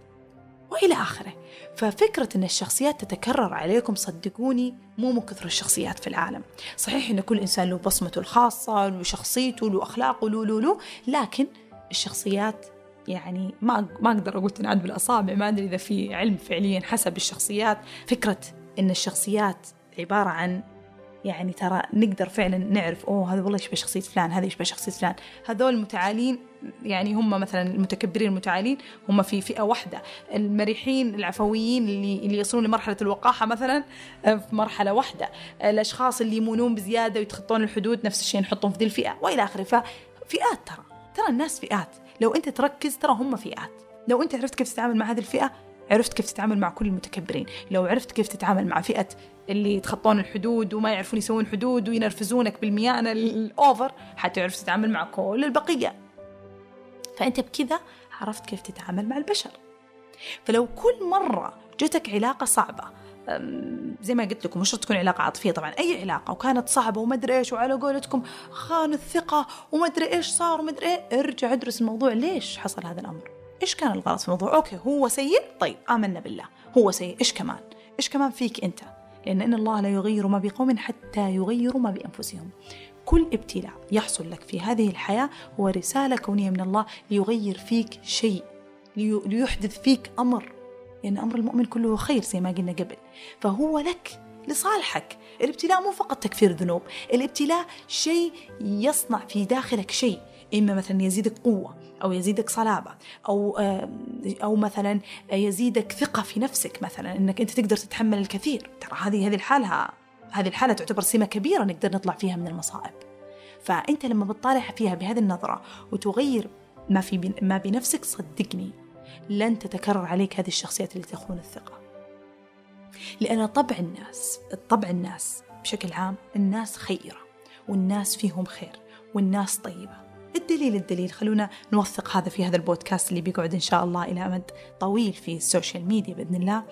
Speaker 2: وإلى آخره. ففكرة أن الشخصيات تتكرر عليكم صدقوني مو من كثر الشخصيات في العالم. صحيح أن كل إنسان له بصمته الخاصة له شخصيته له أخلاقه له له له لكن الشخصيات يعني ما ما أقدر أقول تنعد بالأصابع. ما أدري إذا في علم فعليا حسب الشخصيات. فكرة إن الشخصيات عبارة عن يعني ترى نقدر فعلا نعرف أوه هذا والله يشبه شخصية فلان هذا يشبه شخصية فلان. هذول المتعالين يعني هم مثلا المتكبرين المتعالين هم في فئة واحدة. المريحين العفويين اللي اللي يصلون لمرحلة الوقاحة مثلا آه، في مرحلة واحدة. الأشخاص اللي يمونون بزيادة ويتخطون الحدود نفس الشيء نحطهم في ذي الفئة وإلى آخره. ففئات ترى ترى الناس فئات. لو أنت تركز ترى هم فئات. لو أنت عرفت كيف تتعامل مع هذه الفئة عرفت كيف تتعامل مع كل المتكبرين. لو عرفت كيف تتعامل مع فئة اللي يتخطون الحدود وما يعرفون يسوون حدود وينرفزونك بالميانة الأوفر حتعرف تتعامل مع كل البقية. فأنت بكذا عرفت كيف تتعامل مع البشر. فلو كل مرة جتك علاقة صعبة زي ما قلت لكم مش تكون علاقة عاطفية طبعا أي علاقة وكانت صعبة وما أدري إيش وعلى قولتكم خان الثقة وما أدري إيش صار وما أدري إيه ارجع ادرس الموضوع ليش حصل هذا الأمر؟ إيش كان الغلط في الموضوع؟ أوكي هو سيء؟ طيب آمنا بالله هو سيء إيش كمان؟ إيش كمان فيك أنت؟ لأن إن الله لا يغير ما بقوم حتى يغيروا ما بأنفسهم. كل ابتلاء يحصل لك في هذه الحياة هو رسالة كونية من الله ليغير فيك شيء ليحدث فيك أمر. لأن أمر المؤمن كله خير زي ما قلنا قبل. فهو لك لصالحك. الابتلاء مو فقط تكفير ذنوب. الابتلاء شيء يصنع في داخلك شيء. إما مثلا يزيدك قوة أو يزيدك صلابة أو أو مثلا يزيدك ثقة في نفسك مثلا إنك أنت تقدر تتحمل الكثير. ترى هذه هذه الحالة هذه الحالة تعتبر سمة كبيرة نقدر نطلع فيها من المصائب. فأنت لما بتطالع فيها بهذه النظرة وتغير ما في ما بنفسك صدقني لن تتكرر عليك هذه الشخصيات اللي تخون الثقة. لأن طبع الناس طبع الناس بشكل عام الناس خيرة والناس فيهم خير والناس طيبة. الدليل الدليل خلونا نوثق هذا في هذا البودكاست اللي بيقعد إن شاء الله إلى أمد طويل في ال social media بإذن الله.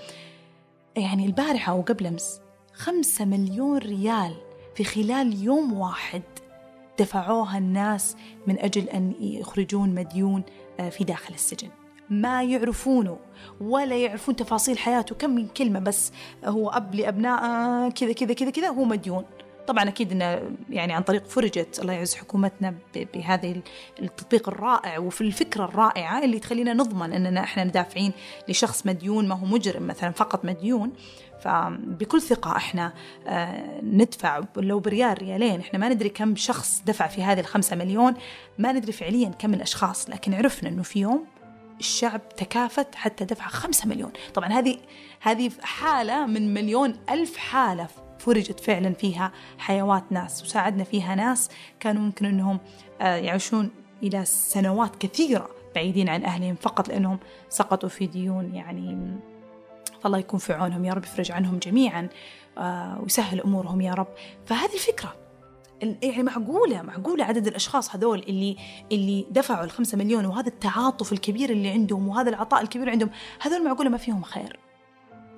Speaker 2: يعني البارحة وقبل أمس خمسة مليون ريال في خلال يوم واحد دفعوها الناس من أجل أن يخرجون مديون آه، في داخل السجن. ما يعرفونه ولا يعرفون تفاصيل حياته كم من كلمة بس هو أب لأبناء كذا كذا كذا كذا هو مديون. طبعا أكيد إنه يعني عن طريق فرجت الله يعز حكومتنا بهذا التطبيق الرائع وفي الفكرة الرائعة اللي تخلينا نضمن إننا إحنا ندافعين لشخص مديون ما هو مجرم مثلا فقط مديون. فبكل ثقة إحنا آه، ندفع لو بريال ريالين. إحنا ما ندري كم شخص دفع في هذه الخمسة مليون. ما ندري فعليا كم الأشخاص. لكن عرفنا أنه في يوم الشعب تكافت حتى دفع خمسة مليون. طبعا هذه هذه حالة من مليون ألف حالة فرجت فعلا فيها حيوات ناس وساعدنا فيها ناس كانوا ممكن أنهم آه، يعيشون إلى سنوات كثيرة بعيدين عن أهلهم فقط لأنهم سقطوا في ديون يعني فالله يكون في عونهم يا رب يفرج عنهم جميعا آه، ويسهل أمورهم يا رب. فهذه الفكرة. يعني معقولة معقولة عدد الأشخاص هذول اللي اللي دفعوا الخمسة مليون وهذا التعاطف الكبير اللي عندهم وهذا العطاء الكبير عندهم هذول معقولة ما فيهم خير؟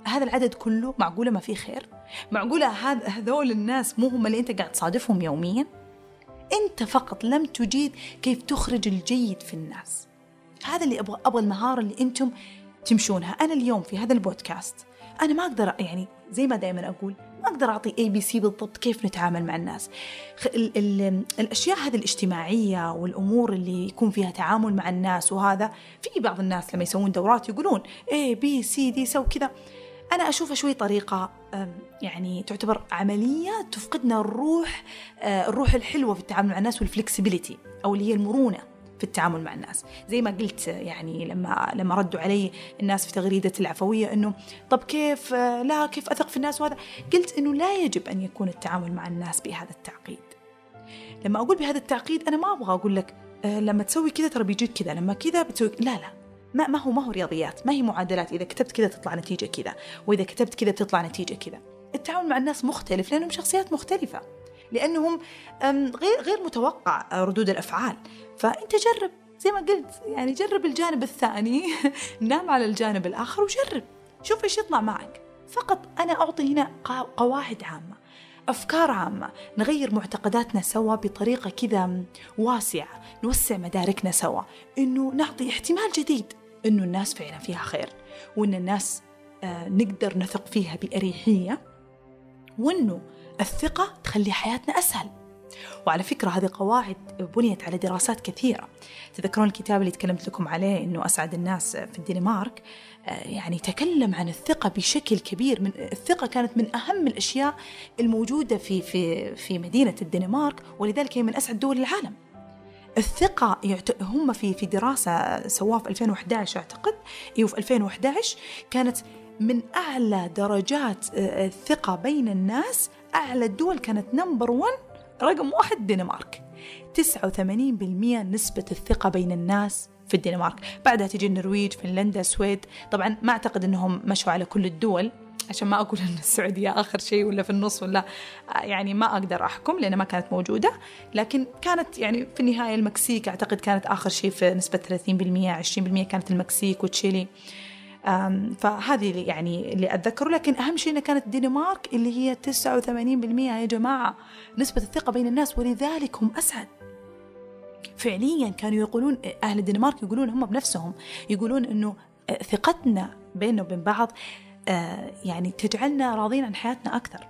Speaker 2: هذا العدد كله معقولة ما فيه خير؟ معقولة هذول الناس مو هم اللي أنت قاعد تصادفهم يوميا؟ أنت فقط لم تجيد كيف تخرج الجيد في الناس. هذا اللي أبغى أبغى المهارة اللي أنتم تمشونها. أنا اليوم في هذا البودكاست أنا ما أقدر يعني زي ما دائما أقول ما أقدر أعطي A B C بالضبط كيف نتعامل مع الناس. ال ال الأشياء هذه الاجتماعية والأمور اللي يكون فيها تعامل مع الناس وهذا في بعض الناس لما يسوون دورات يقولون A B C D سو كذا. أنا أشوفها شوي طريقة يعني تعتبر عملية تفقدنا الروح آه، الروح الحلوة في التعامل مع الناس والفلكسبيليتي أو اللي هي المرونة. في التعامل مع الناس. زي ما قلت يعني لما لما ردوا علي الناس في تغريدة العفوية أنه طب كيف؟ لا كيف أثق في الناس وهذا؟ قلت أنه لا يجب أن يكون التعامل مع الناس بهذا التعقيد. لما أقول بهذا التعقيد أنا ما أبغى أقول لك آه، لما تسوي كذا ترى بيجيك كذا لما كذا بتسوي لا لا. ما ما هو ما هو رياضيات ما هي معادلات. إذا كتبت كذا تطلع نتيجة كذا وإذا كتبت كذا تطلع نتيجة كذا. التعامل مع الناس مختلف لأنهم شخصيات مختلفة. لأنهم غير غير متوقع ردود الأفعال. فأنت جرب زي ما قلت يعني جرب الجانب الثاني نام على الجانب الآخر وجرب. شوف إيش يطلع معك. فقط أنا أعطي هنا قواعد عامة أفكار عامة. نغير معتقداتنا سوا بطريقة كذا واسعة. نوسع مداركنا سوا. إنه نعطي احتمال جديد إنه الناس فعلا فيها خير. وإن الناس آه نقدر نثق فيها بأريحية. وإنه الثقة تخلي حياتنا أسهل. وعلى فكرة هذه قواعد بنيت على دراسات كثيرة. تذكرون الكتاب اللي تكلمت لكم عليه أنه أسعد الناس في الدنمارك؟ آه، يعني تكلم عن الثقة بشكل كبير. من الثقة كانت من أهم الأشياء الموجودة في في في مدينة الدنمارك ولذلك هي من أسعد دول العالم. الثقة هم في في دراسة سواها في 2011 أعتقد. أيوه في 2011 كانت من أعلى درجات آه، الثقة بين الناس أعلى الدول كانت نمبر 1 رقم واحد الدنمارك 89% نسبة الثقة بين الناس في الدنمارك. بعدها تجي النرويج فنلندا السويد طبعا ما أعتقد أنهم مشوا على كل الدول عشان ما أقول أن السعودية آخر شيء ولا في النص ولا يعني ما أقدر أحكم لأنها ما كانت موجودة. لكن كانت يعني في النهاية المكسيك أعتقد كانت آخر شيء في نسبة 30% 20% كانت المكسيك وتشيلي. فهذه اللي يعني اللي أتذكره. لكن أهم شيء كانت الدنمارك اللي هي 89% يا جماعة نسبة الثقة بين الناس ولذلك هم أسعد. فعليا كانوا يقولون أهل الدنمارك يقولون هم بنفسهم يقولون أنه آه، ثقتنا بيننا وبين بعض آه، يعني تجعلنا راضين عن حياتنا أكثر.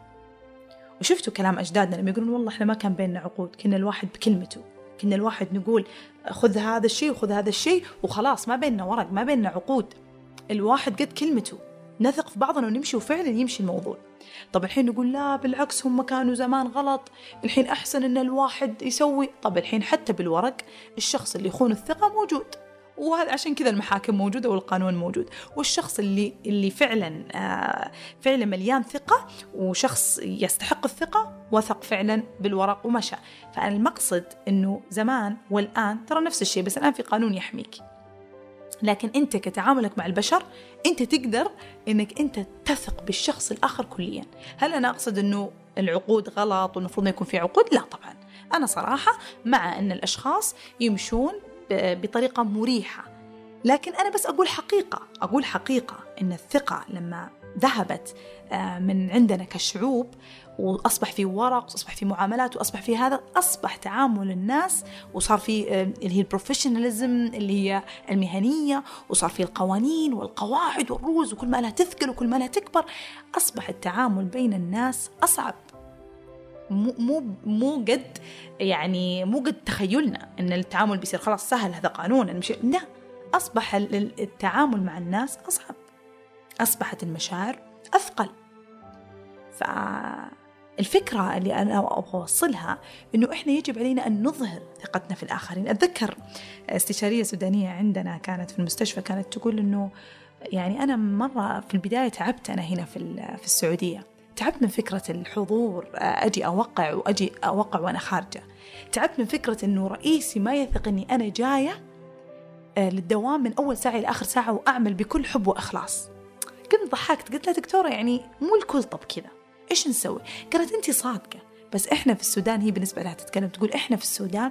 Speaker 2: وشفتوا كلام أجدادنا لما يقولون والله إحنا ما كان بيننا عقود كنا الواحد بكلمته كنا الواحد نقول خذ هذا الشيء وخذ هذا الشيء وخلاص ما بيننا ورق ما بيننا عقود. الواحد قد كلمته. نثق في بعضنا ونمشي وفعلا يمشي الموضوع. طب الحين نقول لا بالعكس هم كانوا زمان غلط. الحين أحسن أن الواحد يسوي. طب الحين حتى بالورق الشخص اللي يخون الثقة موجود. وهذا عشان كذا المحاكم موجودة والقانون موجود. والشخص اللي اللي فعلا آه فعلا مليان ثقة وشخص يستحق الثقة وثق فعلا بالورق ومشى. فالمقصد إنه زمان والآن ترى نفس الشيء بس الآن في قانون يحميك. لكن انت كتعاملك مع البشر انت تقدر انك انت تثق بالشخص الآخر كليا. هل أنا أقصد إنه العقود غلط والمفروض ما يكون في عقود؟ لا طبعا. أنا صراحة مع أن الأشخاص يمشون بطريقة مريحة. لكن أنا بس أقول حقيقة أقول حقيقة إن الثقة لما ذهبت آه، من عندنا كشعوب وأصبح في ورق وأصبح في معاملات وأصبح في هذا أصبح تعامل الناس وصار في اللي هي البروفيشناليزم اللي هي المهنية وصار في القوانين والقواعد والروز وكل ما لها تثقل وكل ما لها تكبر أصبح التعامل بين الناس أصعب. مو مو مو قد يعني مو قد تخيلنا إن التعامل بيصير خلاص سهل هذا قانون نمشي لا أصبح التعامل مع الناس أصعب. أصبحت المشاعر أثقل. فالفكرة اللي أنا أبغى أوصلها إنه إحنا يجب علينا أن نظهر ثقتنا في الآخرين. أتذكر استشارية سودانية عندنا كانت في المستشفى كانت تقول إنه يعني أنا مرة في البداية تعبت أنا هنا في في السعودية. تعبت من فكرة الحضور أجي أوقع وأجي أوقع وأنا خارجة. تعبت من فكرة إنه رئيسي ما يثق إني أنا جاية آه، للدوام من أول ساعة إلى آخر ساعة وأعمل بكل حب وإخلاص. كنت ضحكت قلت لها دكتورة يعني مو الكل طب كذا. إيش نسوي؟ قالت أنت صادقة. بس إحنا في السودان هي بالنسبة لها تتكلم تقول إحنا في السودان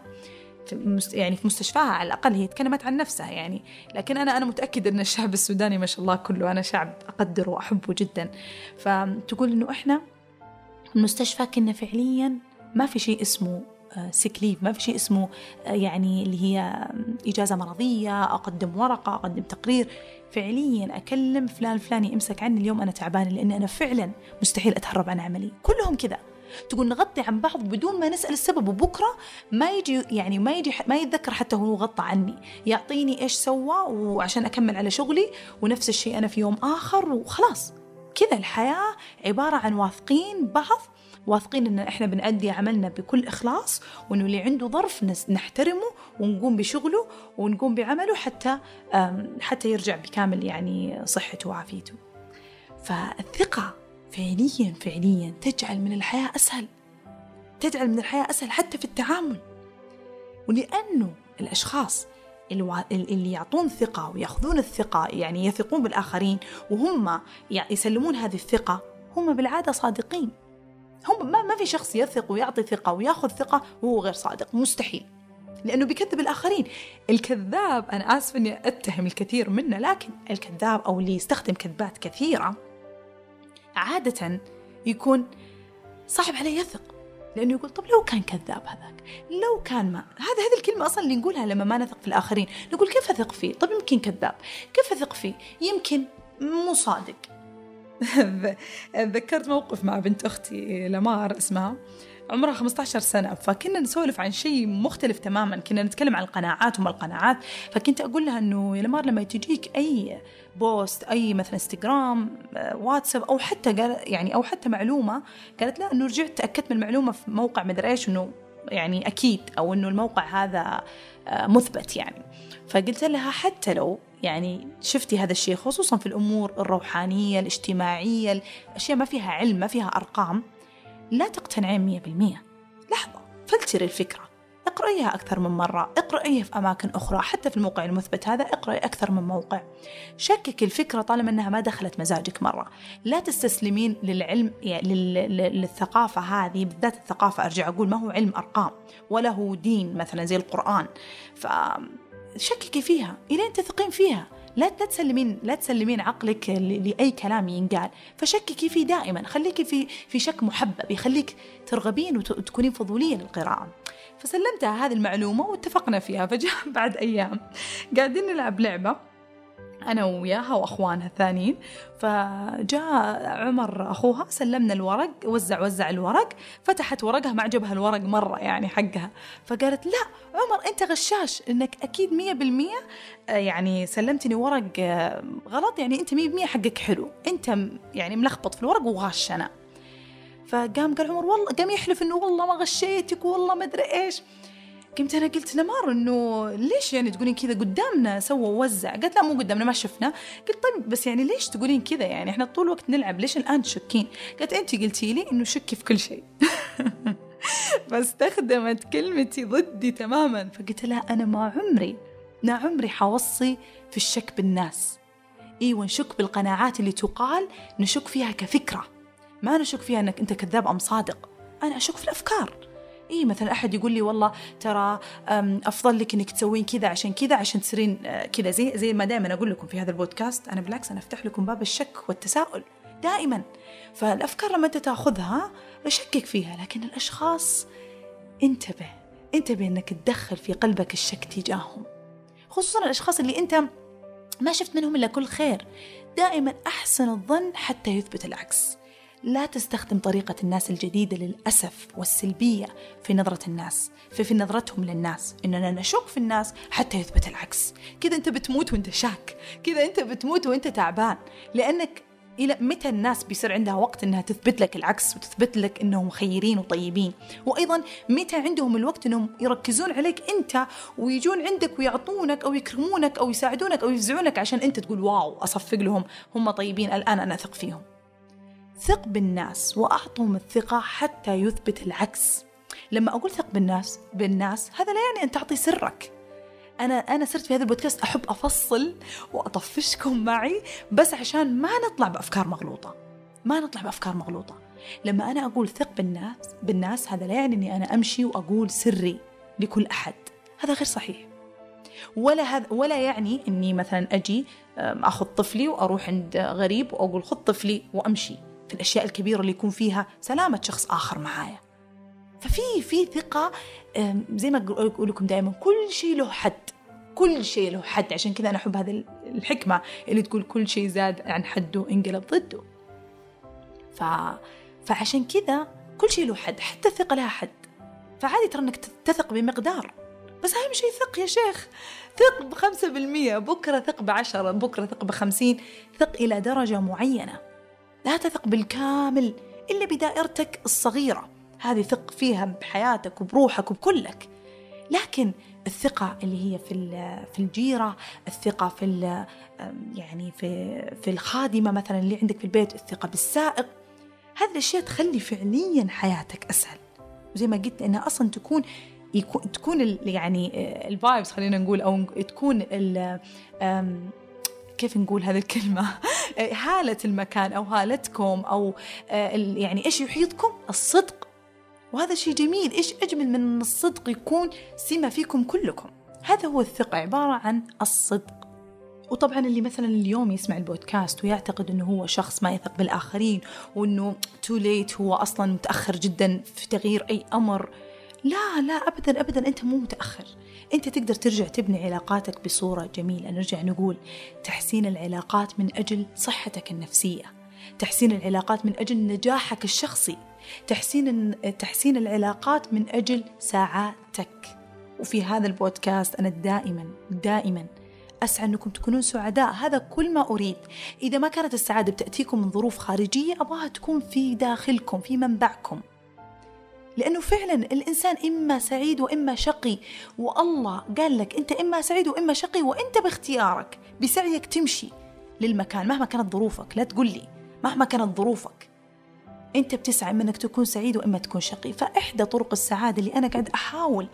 Speaker 2: في يعني في مستشفاها على الأقل هي تكلمت عن نفسها يعني. لكن أنا أنا متأكدة أن الشعب السوداني ما شاء الله كله أنا شعب أقدره وأحبه جدا. فتقول إنه إحنا المستشفى كنا فعليا ما في شيء اسمه سيك ليف ما في شيء اسمه آه، يعني اللي هي إجازة مرضية أقدم ورقة أقدم تقرير. فعليا أكلم فلان فلاني امسك عني اليوم أنا تعبانة لأني أنا فعلا مستحيل أتهرب عن عملي. كلهم كذا. تقول نغطي عن بعض بدون ما نسأل السبب وبكرة ما يجي يعني ما يجي ما يتذكر حتى هو غطى عني. يعطيني إيش سوى وعشان أكمل على شغلي ونفس الشيء أنا في يوم آخر وخلاص. كذا الحياة عبارة عن واثقين بعض واثقين إن إحنا بنأدي عملنا بكل إخلاص وإنه اللي عنده ظرف نحترمه ونقوم بشغله ونقوم بعمله حتى حتى يرجع بكامل يعني صحته وعافيته. فالثقة فعليا فعليا تجعل من الحياة أسهل. تجعل من الحياة أسهل حتى في التعامل. ولأنه الأشخاص اللي يعطون ثقة ويأخذون الثقة يعني يثقون بالآخرين وهم يسلمون هذه الثقة هم بالعادة صادقين هم ما, ما في شخص يثق ويعطي ثقة وياخذ ثقة وهو غير صادق. مستحيل. لأنه بيكذب الآخرين. الكذاب أنا آسف أني أتهم الكثير منه لكن الكذاب أو اللي يستخدم كذبات كثيرة عادة يكون صعب عليه يثق. لأنه يقول طب لو كان كذاب هذاك لو كان ما هذا هذه الكلمة أصلا اللي نقولها لما ما نثق في الآخرين. نقول كيف أثق فيه؟ طب يمكن كذاب. كيف أثق فيه؟ يمكن مو صادق. ذكرت موقف مع بنت أختي لمار اسمها. عمرها 15 سنة فكنا نسولف عن شيء مختلف تماما. كنا نتكلم عن القناعات وما القناعات. فكنت أقول لها أنه يا لمار لما تجيك أي post أي مثلا إنستغرام واتساب أو حتى قال يعني أو حتى معلومة قالت لا أنه رجعت تأكدت من المعلومة في موقع مدري إيش أنه يعني أكيد أو أنه الموقع هذا آه، مثبت يعني. فقلت لها حتى لو يعني شفتي هذا الشيء خصوصا في الأمور الروحانية الاجتماعية الأشياء ما فيها علم ما فيها أرقام. لا تقتنعين مية بالمية. لحظة فلتري الفكرة. اقرأيها أكثر من مرة اقرأيها في أماكن أخرى حتى في الموقع المثبت هذا اقرأي أكثر من موقع. شكك الفكرة طالما أنها ما دخلت مزاجك مرة. لا تستسلمين للعلم يعني للثقافة هذه بالذات الثقافة أرجع أقول ما هو علم أرقام ولا هو دين مثلا زي القرآن. ف شككي فيها إلين تثقين فيها. لا لا تسلمين لا تسلمين عقلك لأي كلام ينقال. فشككي فيه دائما خليكي في في شك محبب يخليك ترغبين وتكونين فضولية للقراءة. فسلمتها هذه المعلومة واتفقنا فيها. فجاء بعد أيام. قاعدين نلعب لعبة. أنا وياها وأخوانها الثانيين. فجاء عمر أخوها سلمنا الورق وزع وزع الورق فتحت ورقها ما عجبها الورق مرة يعني حقها. فقالت لا عمر أنت غشاش إنك أكيد مية بالمية آه، يعني سلمتني ورق آه، غلط يعني أنت مية بالمية حقك حلو. أنت يعني ملخبط في الورق وغاش أنا. فقام قال عمر والله قام يحلف إنه والله ما غشيتك والله ما أدري إيش. قمت أنا قلت لمار إنه ليش يعني تقولين كذا قدامنا سوى ووزع؟ قالت لا مو قدامنا ما شفنا. قلت طيب بس يعني ليش تقولين كذا؟ يعني إحنا طول الوقت نلعب ليش الآن تشكين؟ قالت أنت قلتي لي إنه شكي في كل شيء. فاستخدمت كلمتي ضدي تماما. فقلت لها أنا ما عمري ما عمري حوصي في الشك بالناس. أيوه نشك بالقناعات اللي تقال نشك فيها كفكرة. ما نشك فيها إنك أنت كذاب أم صادق. أنا أشك في الأفكار. اي مثلا أحد يقول لي والله ترى أفضل لك إنك تسوين كذا عشان كذا عشان تصيرين آه، كذا. زي زي ما دائما أقول لكم في هذا البودكاست أنا بالعكس أنا أفتح لكم باب الشك والتساؤل دائما. فالأفكار لما أنت تأخذها شكك فيها لكن الأشخاص انتبه انتبه أنك تدخل في قلبك الشك تجاههم. خصوصا الأشخاص اللي أنت ما شفت منهم إلا كل خير. دائما أحسن الظن حتى يثبت العكس. لا تستخدم طريقة الناس الجديدة للأسف والسلبية في نظرة الناس في, في نظرتهم للناس. إننا نشك في الناس حتى يثبت العكس. كذا أنت بتموت وأنت شاك. كذا أنت بتموت وأنت تعبان. لأنك إلى متى الناس بيصير عندها وقت إنها تثبت لك العكس وتثبت لك إنهم خيرين وطيبين؟ وأيضا متى عندهم الوقت إنهم يركزون عليك أنت ويجون عندك ويعطونك أو يكرمونك أو يساعدونك أو يفزعونك عشان أنت تقول واو أصفق لهم. هم طيبين الآن أنا أثق فيهم. ثق بالناس وأعطهم الثقة حتى يثبت العكس. لما أقول ثق بالناس بالناس هذا لا يعني أن تعطي سرك. أنا أنا صرت في هذا البودكاست أحب أفصل وأطفشكم معي بس عشان ما نطلع بأفكار مغلوطة. ما نطلع بأفكار مغلوطة. لما أنا أقول ثق بالناس بالناس هذا لا يعني إني أنا أمشي وأقول سري لكل أحد. هذا غير صحيح. ولا هذا ولا يعني أني مثلا أجي أخذ طفلي وأروح عند غريب وأقول خذ طفلي وأمشي. في الأشياء الكبيرة اللي يكون فيها سلامة شخص آخر معايا. ففي في ثقة زي ما أقول لكم دائما كل شيء له حد. كل شيء له حد. عشان كذا أنا أحب هذه الحكمة اللي تقول كل شيء زاد عن حده انقلب ضده. ف فعشان كذا كل شيء له حد. حتى الثقة لها حد. فعادي ترى إنك تثق بمقدار. بس أهم شيء ثق يا شيخ. ثق بخمسة بالمية بكرة ثق بعشرة بكرة ثق بخمسين ثق إلى درجة معينة. لا تثق بالكامل إلا بدائرتك الصغيرة هذه ثق فيها بحياتك وبروحك وبكلك لكن الثقة اللي هي في في الجيرة، الثقة في يعني في في الخادمة مثلا اللي عندك في البيت، الثقة بالسائق، هذه الأشياء تخلي فعليا حياتك أسهل. وزي ما قلت إنها أصلا تكون يكون تكون يعني الفايبس خلينا نقول أو تكون كيف نقول هذه الكلمة؟ هالة المكان أو هالتكم أو يعني إيش يحيطكم؟ الصدق. وهذا شيء جميل. إيش أجمل من الصدق يكون سمة فيكم كلكم؟ هذا هو الثقة عبارة عن الصدق. وطبعا اللي مثلا اليوم يسمع البودكاست ويعتقد إنه هو شخص ما يثق بالآخرين وإنه تو ليت هو أصلا متأخر جدا في تغيير أي أمر. لا لا ابدا ابدا أنت مو متأخر. أنت تقدر ترجع تبني علاقاتك بصورة جميلة. نرجع نقول تحسين العلاقات من أجل صحتك النفسية. تحسين العلاقات من أجل نجاحك الشخصي. تحسين تحسين العلاقات من أجل سعادتك. وفي هذا البودكاست أنا دائما دائما أسعى أنكم تكونون سعداء. هذا كل ما أريد. إذا ما كانت السعادة بتأتيكم من ظروف خارجية أبغاها تكون في داخلكم في منبعكم. لأنه فعلا الإنسان إما سعيد وإما شقي والله قال لك أنت إما سعيد وإما شقي وأنت باختيارك بسعيك تمشي للمكان مهما كانت ظروفك لا تقول لي مهما كانت ظروفك. أنت بتسعى إما إنك تكون سعيد وإما تكون شقي. فإحدى طرق السعادة اللي أنا قاعد أحاول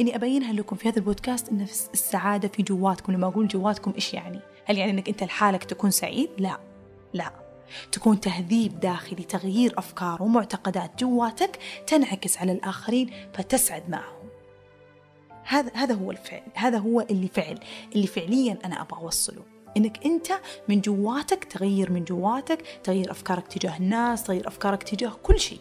Speaker 2: إني أبينها لكم في هذا البودكاست إن السعادة في جواتكم لما أقول جواتكم إيش يعني؟ هل يعني إنك أنت لحالك تكون سعيد؟ لا لا. تكون تهذيب داخلي تغيير أفكار ومعتقدات جواتك تنعكس على الآخرين فتسعد معهم. هذا هذا هو الفعل هذا هو اللي فعل اللي فعليا أنا أبغى أوصله. إنك أنت من جواتك تغير من جواتك تغير أفكارك تجاه الناس تغير أفكارك تجاه كل شيء.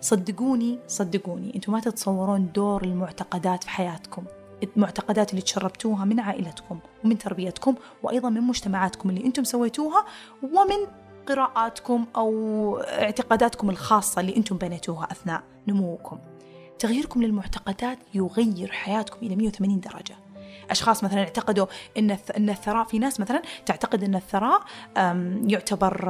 Speaker 2: صدقوني صدقوني أنتم ما تتصورون دور المعتقدات في حياتكم. المعتقدات اللي تشربتوها من عائلتكم ومن تربيتكم وأيضا من مجتمعاتكم اللي أنتم سويتوها ومن قراءاتكم أو اعتقاداتكم الخاصة اللي أنتم بنيتوها أثناء نموكم. تغييركم للمعتقدات يغير حياتكم إلى 180 درجة. أشخاص مثلا اعتقدوا إن إن الثراء في ناس مثلا تعتقد إن الثراء يعتبر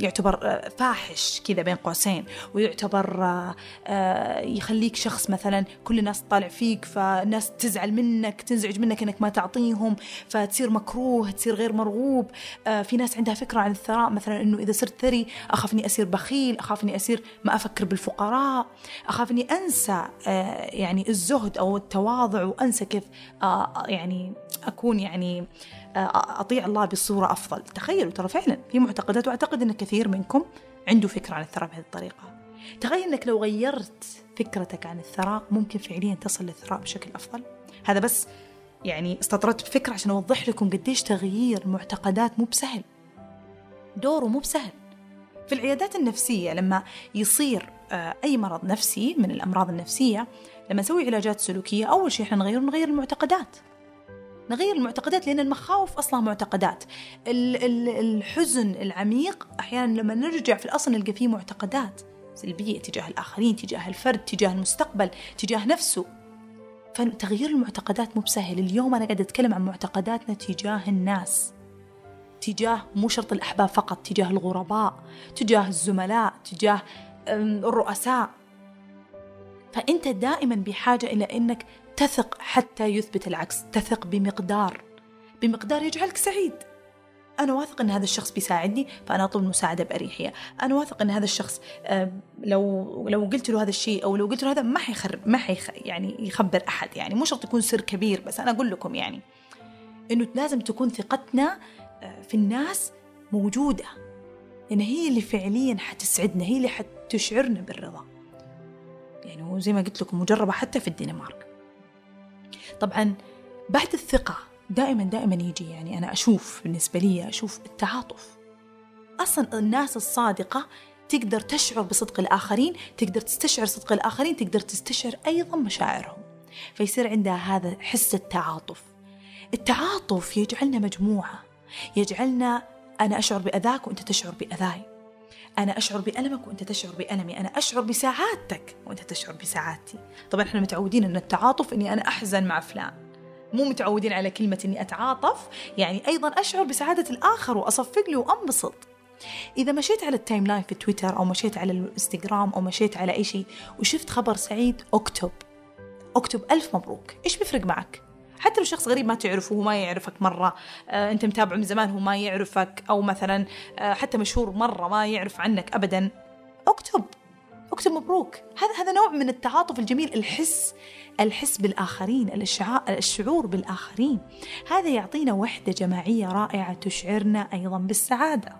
Speaker 2: يعتبر آه، فاحش كذا بين قوسين ويعتبر آه، آه، يخليك شخص مثلا كل الناس تطالع فيك فالناس تزعل منك تنزعج منك إنك ما تعطيهم فتصير مكروه تصير غير مرغوب. في ناس عندها فكرة عن الثراء مثلا إنه إذا صرت ثري أخاف إني أصير بخيل أخاف إني أصير ما أفكر بالفقراء أخاف إني أنسى يعني الزهد أو التواضع وأنسى كيف يعني أكون يعني آه، أطيع الله بصورة أفضل. تخيلوا ترى فعلا في معتقدات وأعتقد أن كثير منكم عنده فكرة عن الثراء بهذه الطريقة. تخيل أنك لو غيرت فكرتك عن الثراء ممكن فعليا تصل للثراء بشكل أفضل. هذا بس يعني استطردت بفكرة عشان أوضح لكم قديش تغيير معتقدات مو بسهل. دوره مو بسهل. في العيادات النفسية لما يصير آه، أي مرض نفسي من الأمراض النفسية لما نسوي علاجات سلوكية أول شيء إحنا نغير نغير المعتقدات. نغير المعتقدات لأن المخاوف أصلا معتقدات. الحزن العميق أحيانا لما نرجع في الأصل نلقى فيه معتقدات سلبية تجاه الآخرين تجاه الفرد تجاه المستقبل تجاه نفسه. فتغيير المعتقدات مو بسهل. اليوم أنا قاعدة أتكلم عن معتقداتنا تجاه الناس. تجاه مو شرط الأحباب فقط تجاه الغرباء تجاه الزملاء تجاه الرؤساء. فأنت دائما بحاجة إلى أنك تثق حتى يثبت العكس تثق بمقدار بمقدار يجعلك سعيد. أنا واثق أن هذا الشخص بيساعدني فأنا أطلب المساعدة بأريحية. أنا واثق أن هذا الشخص لو لو قلت له هذا الشيء أو لو قلت له هذا ما حيخر ما حيخ يعني يخبر أحد يعني مو شرط يكون سر كبير بس أنا أقول لكم يعني إنه لازم تكون ثقتنا آه، في الناس موجودة. لأن هي اللي فعليا حتسعدنا هي اللي حتشعرنا بالرضا. يعني وزي ما قلت لكم مجربة حتى في الدنمارك. طبعا بعد الثقة دائما دائما يجي يعني أنا أشوف بالنسبة لي أشوف التعاطف. أصلا الناس الصادقة تقدر تشعر بصدق الآخرين تقدر تستشعر صدق الآخرين تقدر تستشعر أيضا مشاعرهم. فيصير عندها هذا حس التعاطف. التعاطف يجعلنا مجموعة يجعلنا أنا أشعر بأذاك وأنت تشعر بأذاي. أنا أشعر بألمك وأنت تشعر بألمي. أنا أشعر بسعادتك وأنت تشعر بسعادتي. طبعا إحنا متعودين أن التعاطف أني أنا أحزن مع فلان. مو متعودين على كلمة إني أتعاطف يعني أيضا أشعر بسعادة الآخر وأصفق له وأنبسط. إذا مشيت على ال timeline في تويتر أو مشيت على الإنستغرام أو مشيت على أي شيء وشفت خبر سعيد أكتب. أكتب ألف مبروك. إيش بيفرق معك؟ حتى لو شخص غريب ما تعرفه وما يعرفك مرة. آه أنت متابعه من زمان هو ما يعرفك. أو مثلا آه حتى مشهور مرة ما يعرف عنك أبدا. اكتب. اكتب مبروك. هذا هذا نوع من التعاطف الجميل الحس الحس بالآخرين الشعور بالآخرين. هذا يعطينا وحدة جماعية رائعة تشعرنا أيضا بالسعادة.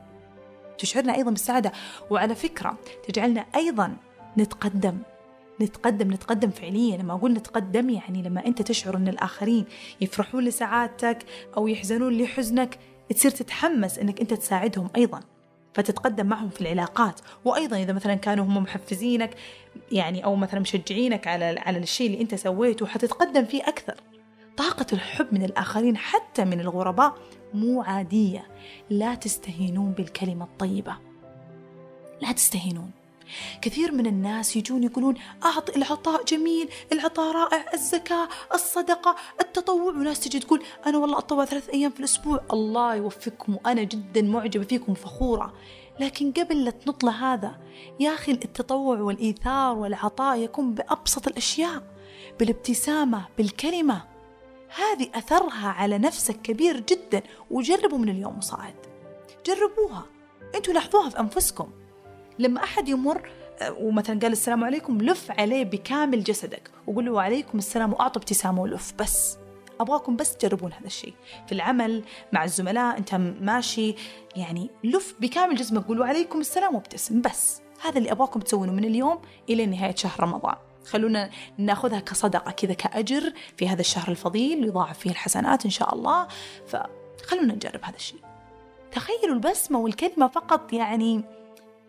Speaker 2: تشعرنا أيضا بالسعادة. وعلى فكرة تجعلنا أيضا نتقدم. نتقدم نتقدم فعليا. لما أقول نتقدم يعني لما أنت تشعر أن الآخرين يفرحون لسعادتك أو يحزنون لحزنك تصير تتحمس أنك أنت تساعدهم أيضا فتتقدم معهم في العلاقات. وأيضا إذا مثلا كانوا هم محفزينك يعني أو مثلا مشجعينك على على الشيء اللي أنت سويته حتتقدم فيه أكثر. طاقة الحب من الآخرين حتى من الغرباء مو عادية. لا تستهينون بالكلمة الطيبة. لا تستهينون. كثير من الناس يجون يقولون أعط العطاء جميل العطاء رائع الزكاة الصدقة التطوع. وناس تجي تقول أنا والله أتطوع ثلاث أيام في الأسبوع. الله يوفقكم وأنا جدا معجبة فيكم فخورة. لكن قبل لا تنط هذا يا أخي التطوع والإيثار والعطاء يكون بأبسط الأشياء بالابتسامة بالكلمة. هذه أثرها على نفسك كبير جدا وجربوا من اليوم صاعد. جربوها. أنتوا لاحظوها في أنفسكم. لما أحد يمر آه، ومثلا قال السلام عليكم لف عليه بكامل جسدك وقول له وعليكم السلام وأعطوا ابتسامة ولف بس. أبغاكم بس تجربون هذا الشيء. في العمل مع الزملاء أنت ماشي يعني لف بكامل جسمك قول وعليكم السلام وابتسم بس. هذا اللي أبغاكم تسوونه من اليوم إلى نهاية شهر رمضان. خلونا ناخذها كصدقة كذا كأجر في هذا الشهر الفضيل يضاعف فيه الحسنات إن شاء الله. فخلونا نجرب هذا الشيء. تخيلوا البسمة والكلمة فقط يعني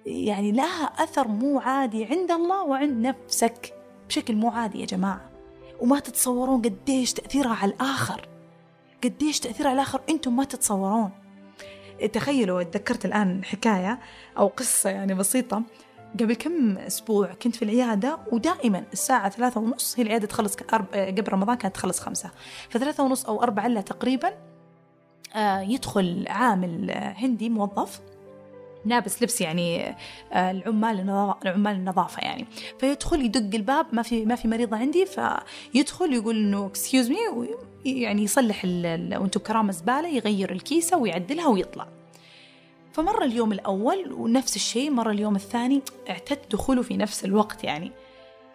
Speaker 2: يعني لها أثر مو عادي عند الله وعند نفسك. بشكل مو عادي يا جماعة. وما تتصورون قديش تأثيرها على الآخر. قديش تأثيرها على الآخر أنتم ما تتصورون. تخيلوا تذكرت الآن حكاية أو قصة يعني بسيطة. قبل كم أسبوع كنت في العيادة ودائما الساعة ثلاثة ونص هي العيادة تخلص قبل رمضان كانت تخلص خمسة. فثلاثة ونص أو أربعة إلا تقريبا آه، يدخل عامل هندي موظف. لابس لبس يعني آه، العمال العمال النظافة يعني. فيدخل يدق الباب ما في ما في مريضة عندي فيدخل يقول إنه excuse me يعني يصلح وأنتم كرامه زبالة يغير الكيسة ويعدلها ويطلع. فمر اليوم الأول ونفس الشيء مر اليوم الثاني اعتدت دخوله في نفس الوقت يعني.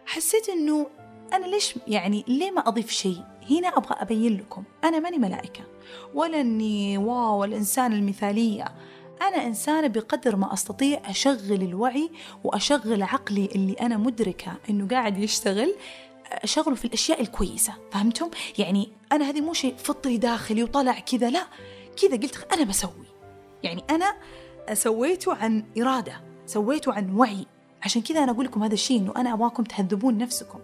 Speaker 2: حسيت إنه أنا ليش يعني ليه ما أضيف شيء؟ هنا أبغى أبين لكم أنا ماني ملائكة ولا أني واو الإنسان المثالية. أنا إنسانة بقدر ما أستطيع أشغل الوعي وأشغل عقلي اللي أنا مدركة إنه قاعد يشتغل أشغله في الأشياء الكويسة فهمتم؟ يعني أنا هذه مو شيء فطري داخلي وطلع كذا لا كذا قلت أنا بسوي. يعني أنا سويته عن إرادة سويته عن وعي. عشان كذا أنا أقول لكم هذا الشيء إنه أنا أبغاكم تهذبون نفسكم.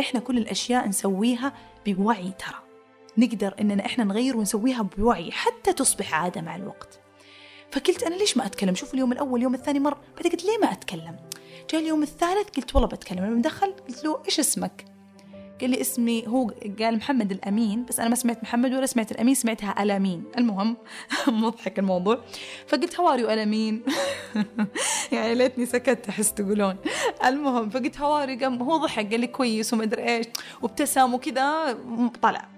Speaker 2: إحنا كل الأشياء نسويها بوعي ترى. نقدر إننا إحنا نغير ونسويها بوعي حتى تصبح عادة مع الوقت. فقلت أنا ليش ما أتكلم؟ شوف اليوم الأول اليوم الثاني مرة بعدين قلت ليه ما أتكلم؟ جاء اليوم الثالث قلت والله بتكلم. لما دخل قلت له إيش اسمك؟ قال لي اسمي هو قال محمد الأمين. بس أنا ما سمعت محمد ولا سمعت الأمين سمعتها الأمين. المهم مضحك الموضوع. فقلت how are you الأمين؟ يعني ليتني سكت أحس تقولون. المهم فقلت how are you قام هو ضحك قال لي كويس وما أدري إيش وابتسم وكذا طلع.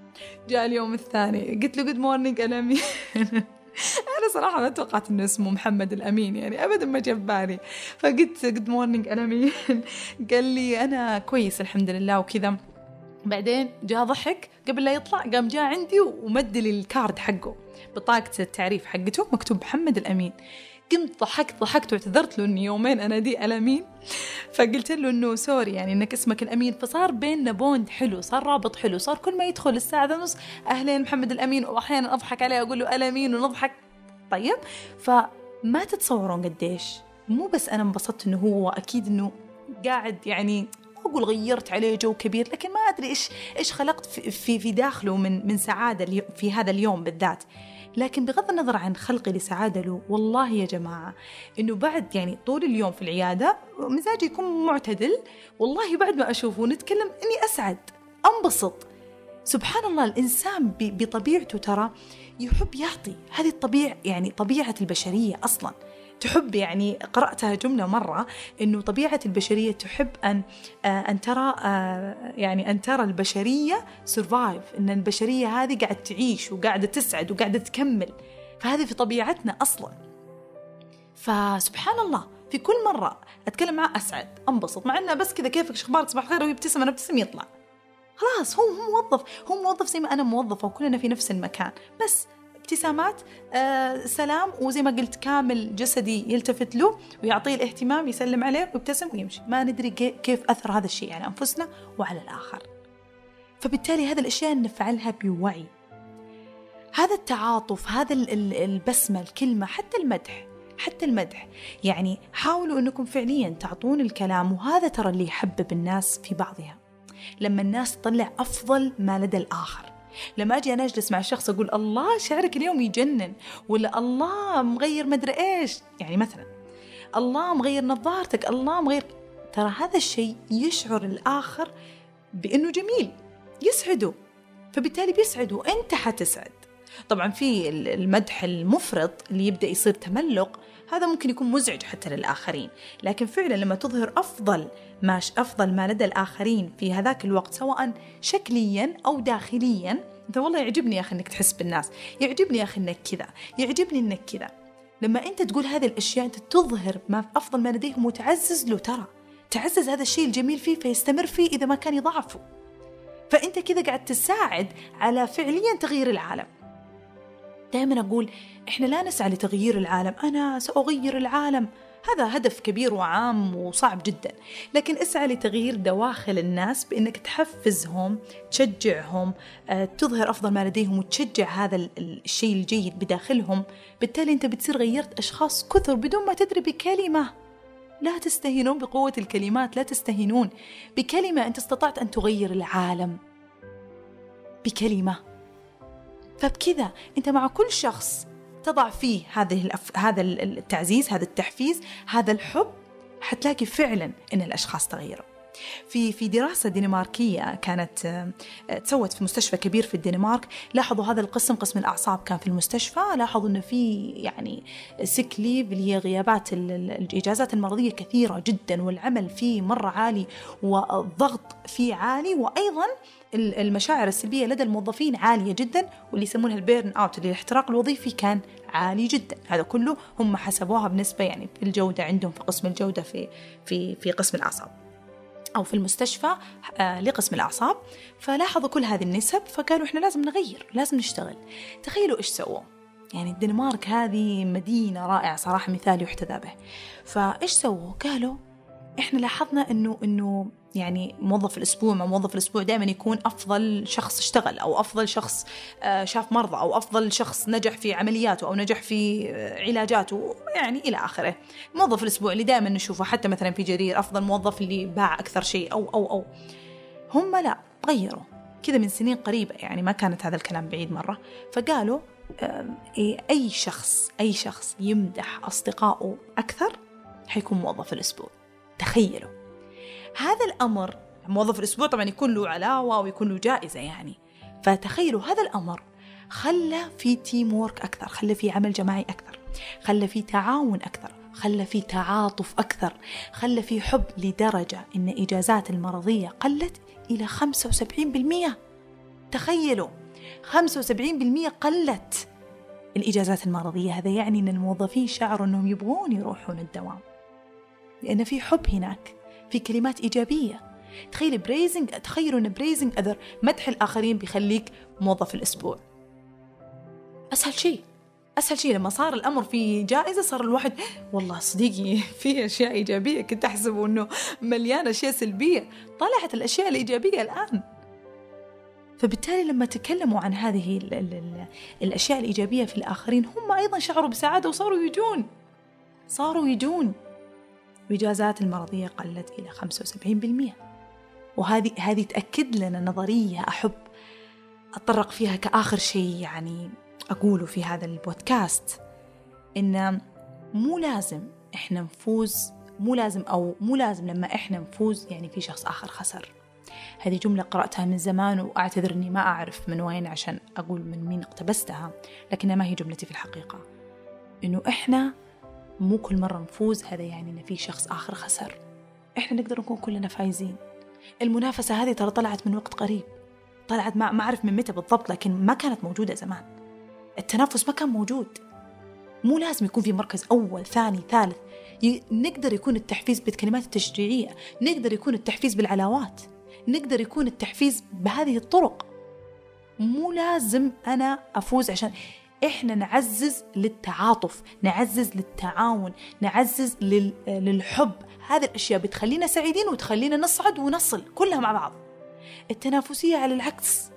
Speaker 2: جاء اليوم الثاني قلت له good morning الأمين. أنا صراحة ما توقعت إنه اسمه محمد الأمين يعني ابدا ما جاب بالي. فقلت good morning الامين قال لي أنا كويس الحمد لله وكذا. بعدين جاء ضحك قبل لا يطلع قام جاء عندي ومد لي ال card حقه بطاقة التعريف حقته مكتوب محمد الأمين. قمت ضحكت ضحكت واعتذرت له اني يومين اناديه الامين فقلت له إنه sorry يعني إنك اسمك الأمين. فصار بيننا bond حلو صار رابط حلو صار كل ما يدخل الساعة ونص أهلين محمد الأمين وأحيانا أضحك عليه أقول له الامين ونضحك. طيب؟ فما تتصورون قديش؟ مو بس أنا انبسطت إنه هو أكيد إنه قاعد يعني أقول غيرت عليه جو كبير لكن ما أدري إيش إيش خلقت في في داخله من من سعادة في هذا اليوم بالذات. لكن بغض النظر عن خلقي لسعادة له والله يا جماعة إنه بعد يعني طول اليوم في العيادة مزاجي يكون معتدل والله بعد ما أشوفه نتكلم إني أسعد أنبسط. سبحان الله الإنسان بطبيعته ترى يحب يعطي هذه الطبيعة يعني طبيعة البشرية أصلاً. تحب يعني قرأتها جملة مرة إنه طبيعة البشرية تحب أن آه، أن ترى آه، يعني أن ترى البشرية سرفايف إن البشرية هذه قاعدة تعيش وقاعدة تسعد وقاعدة تكمل. فهذه في طبيعتنا أصلا. فسبحان الله في كل مرة أتكلم معه أسعد أنبسط مع إنه بس كذا كيفك؟ شخبارك صباح الخير ويبتسم أنا أبتسم يطلع. خلاص هو موظف هو موظف زي ما أنا موظفة وكلنا في نفس المكان. بس ابتسامات آه سلام وزي ما قلت كامل جسدي يلتفت له ويعطيه الاهتمام يسلم عليه ويبتسم ويمشي. ما ندري كيف أثر هذا الشيء على أنفسنا وعلى الآخر. فبالتالي هذه الأشياء نفعلها بوعي. هذا التعاطف هذا البسمة الكلمة حتى المدح حتى المدح. يعني حاولوا أنكم فعليا تعطون الكلام وهذا ترى اللي يحبب الناس في بعضها. لما الناس تطلع أفضل ما لدى الآخر. لما أجي أنا أجلس مع شخص أقول الله شعرك اليوم يجنن ولا الله مغير مدري إيش يعني مثلا الله مغير نظارتك الله مغير ترى هذا الشيء يشعر الآخر بأنه جميل يسعده فبالتالي بيسعده وانت حتسعد. طبعا في المدح المفرط اللي يبدأ يصير تملق هذا ممكن يكون مزعج حتى للآخرين. لكن فعلا لما تظهر أفضل ما أفضل ما لدى الآخرين في هذاك الوقت سواء شكليا أو داخليا أنت والله يعجبني يا أخي أنك تحس بالناس. يعجبني يا أخي أنك كذا. يعجبني أنك كذا. لما أنت تقول هذه الأشياء أنت تظهر ما أفضل ما لديهم وتعزز له ترى. تعزز هذا الشيء الجميل فيه فيستمر فيه إذا ما كان يضعفه. فأنت كذا قاعد تساعد على فعليا تغيير العالم. دائما أقول إحنا لا نسعى لتغيير العالم أنا سأغير العالم. هذا هدف كبير وعام وصعب جدا. لكن اسعى لتغيير دواخل الناس بإنك تحفزهم تشجعهم آه، تظهر أفضل ما لديهم وتشجع هذا الشيء الجيد بداخلهم. بالتالي أنت بتصير غيرت أشخاص كثر بدون ما تدري بكلمة. لا تستهينون بقوة الكلمات لا تستهينون بكلمة أنت استطعت أن تغير العالم. بكلمة. فبكذا أنت مع كل شخص تضع فيه هذه الأف... هذا التعزيز هذا التحفيز هذا الحب حتلاقي فعلا إن الأشخاص تغيروا. في في دراسة دنماركية كانت آه، تسوت في مستشفى كبير في الدنمارك. لاحظوا هذا القسم قسم الأعصاب كان في المستشفى. لاحظوا إنه في يعني sick leave اللي هي غيابات الإجازات المرضية كثيرة جدا والعمل فيه مرة عالي والضغط فيه عالي. وأيضا المشاعر السلبية لدى الموظفين عالية جدا واللي يسمونها ال burn out اللي الاحتراق الوظيفي كان عالي جدا. هذا كله هم حسبوها بنسبة يعني في الجودة عندهم في قسم الجودة في في في قسم الأعصاب. أو في المستشفى آه، لقسم الأعصاب. فلاحظوا كل هذه النسب فقالوا إحنا لازم نغير لازم نشتغل. تخيلوا إيش سووا؟ يعني الدنمارك هذه مدينة رائعة صراحة مثال يحتذى به. فإيش سووا؟ قالوا إحنا لاحظنا إنه إنه يعني موظف الأسبوع مع موظف الأسبوع دائما يكون أفضل شخص اشتغل أو أفضل شخص آه، شاف مرضى أو أفضل شخص نجح في عملياته أو نجح في آه، علاجاته يعني إلى آخره. موظف الأسبوع اللي دائما نشوفه حتى مثلا في جرير أفضل موظف اللي باع أكثر شيء أو أو أو. هم لا غيروا. كذا من سنين قريبة يعني ما كانت هذا الكلام بعيد مرة. فقالوا إيه، أي شخص أي شخص يمدح أصدقائه أكثر حيكون موظف الأسبوع. تخيلوا. هذا الأمر موظف الأسبوع طبعا يكون له علاوة ويكون له جائزة يعني. فتخيلوا هذا الأمر خلى في team work أكثر خلى في عمل جماعي أكثر خلى في تعاون أكثر خلى في تعاطف أكثر خلى في حب لدرجة إن إجازات المرضية قلت إلى 75% تخيلوا 75% قلت الإجازات المرضية. هذا يعني أن الموظفين شعروا أنهم يبغون يروحون الدوام. لأن في حب هناك. في كلمات إيجابية. تخيل praising تخيلوا أن praising other مدح الآخرين بيخليك موظف الأسبوع. أسهل شيء. أسهل شيء لما صار الأمر في جائزة صار الواحد والله صديقي في أشياء إيجابية كنت أحسب إنه مليان أشياء سلبية. طلعت الأشياء الإيجابية الآن. فبالتالي لما تكلموا عن هذه ال ال ال الأشياء الإيجابية في الآخرين هم أيضا شعروا بسعادة وصاروا يجون. صاروا يجون. واجازات المرضية قلت إلى 75% وهذه هذه تأكد لنا نظرية أحب أتطرق فيها كآخر شيء يعني أقوله في هذا البودكاست إن مو لازم إحنا نفوز مو لازم أو مو لازم لما إحنا نفوز يعني في شخص آخر خسر. هذه جملة قرأتها من زمان وأعتذر أني ما أعرف من وين عشان أقول من مين اقتبستها لكنها ما هي جملتي في الحقيقة. إنه إحنا مو كل مرة نفوز هذا يعني إن في شخص آخر خسر. إحنا نقدر نكون كلنا فايزين. المنافسة هذه ترى طلعت من وقت قريب. طلعت ما أعرف من متى بالضبط لكن ما كانت موجودة زمان. التنافس ما كان موجود. مو لازم يكون في مركز أول ثاني ثالث. نقدر يكون التحفيز بالكلمات التشجيعية. نقدر يكون التحفيز بالعلاوات. نقدر يكون التحفيز بهذه الطرق. مو لازم أنا أفوز عشان إحنا نعزز للتعاطف نعزز للتعاون نعزز للحب. هذه الأشياء بتخلينا سعيدين وتخلينا نصعد ونصل كلها مع بعض. التنافسية على العكس.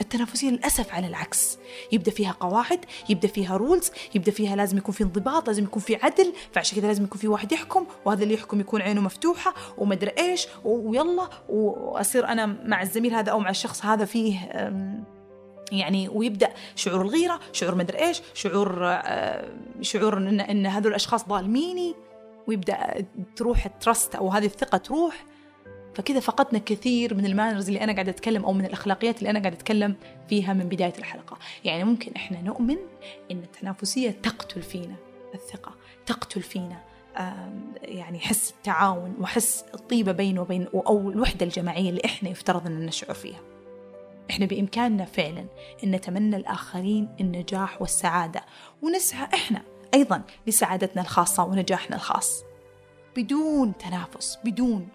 Speaker 2: التنافسية للأسف على العكس. يبدأ فيها قواعد يبدأ فيها رولز يبدأ فيها لازم يكون في انضباط لازم يكون في عدل. فعشان كذا لازم يكون في واحد يحكم وهذا اللي يحكم يكون عينه مفتوحة ومدري إيش ويلا وأصير أنا مع الزميل هذا أو مع الشخص هذا فيه يعني ويبدأ شعور الغيرة شعور مدري إيش شعور شعور إن إن هذول الأشخاص ظالميني ويبدأ تروح ال trust أو هذه الثقة تروح. فكذا فقدنا كثير من ال manners اللي أنا قاعدة أتكلم أو من الأخلاقيات اللي أنا قاعدة أتكلم فيها من بداية الحلقة. يعني ممكن إحنا نؤمن إن التنافسية تقتل فينا الثقة تقتل فينا يعني حس التعاون وحس الطيبة بينه وبين أو الوحدة الجماعية اللي إحنا يفترض أن نشعر فيها. إحنا بإمكاننا فعلا أن نتمنى الآخرين النجاح والسعادة ونسعى إحنا أيضا لسعادتنا الخاصة ونجاحنا الخاص. بدون تنافس بدون.